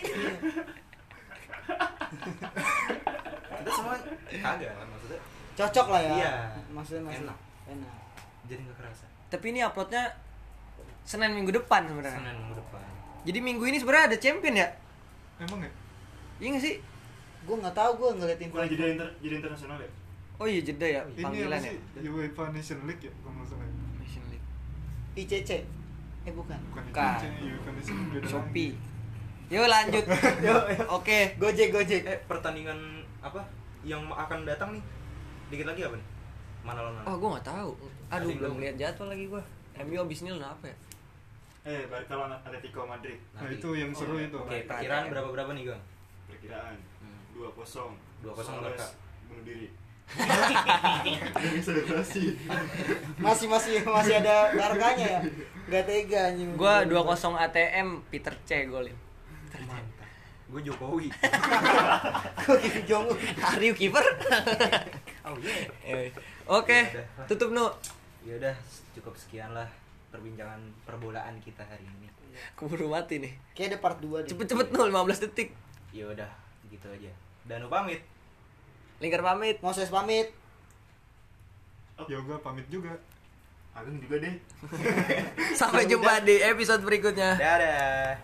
Kita semua kagak maksudnya. Cocok lah ya. Iya. Maksudnya maksud Enak. Enak. Jadi enggak kerasa. Tapi ini uploadnya Senin minggu depan sebenarnya. Senin minggu depan. Jadi minggu ini sebenarnya ada champion ya? emang ya Iya gak sih? Gue nggak tahu gue ngeliat info. Jadi inter jadi internasional ya? Oh iya jeda ya ini panggilan ya. sih UEFA Nation League ya kalau nggak salah ya? Nation League. ICC. Eh bukan. Bukan Bukan. Shopee. Yuk lanjut. [LAUGHS] Yo, Oke. Gojek Gojek. Eh pertandingan apa yang akan datang nih? Dikit lagi apa nih? Mana lawan? Oh, gue nggak tahu. Aduh, Asing belum lihat jadwal lagi gue. MU abis ini lawan apa ya? Eh, Barca lawan Atletico Madrid. Nah, Nanti. itu yang seru Oh, itu. Oke, perkiraan berapa berapa nih, Gang? Perkiraan Hmm. 2-0. 2-0 Suarez Barca. bunuh diri. Selebrasi. [LAUGHS] Masih masih masih ada harganya ya. Gak tega anjing. Gue 2-0 ATM Peter C golin. Mantap. Gue Jokowi. [LAUGHS] Kok Kim Jong Un. Are you keeper? [LAUGHS] oh iya. Eh, Oke, Ya udah. tutup nu. Ya udah, cukup sekian lah perbincangan perbolaan kita hari ini. Keburu mati nih. Kayak ada part 2 deh. Cepet-cepet nu 15 detik. Ya udah, gitu aja. Danu pamit. Lingkar pamit. Moses pamit. Yoga pamit juga. Ageng juga deh. [LAUGHS] Sampai jumpa di episode berikutnya. Dadah.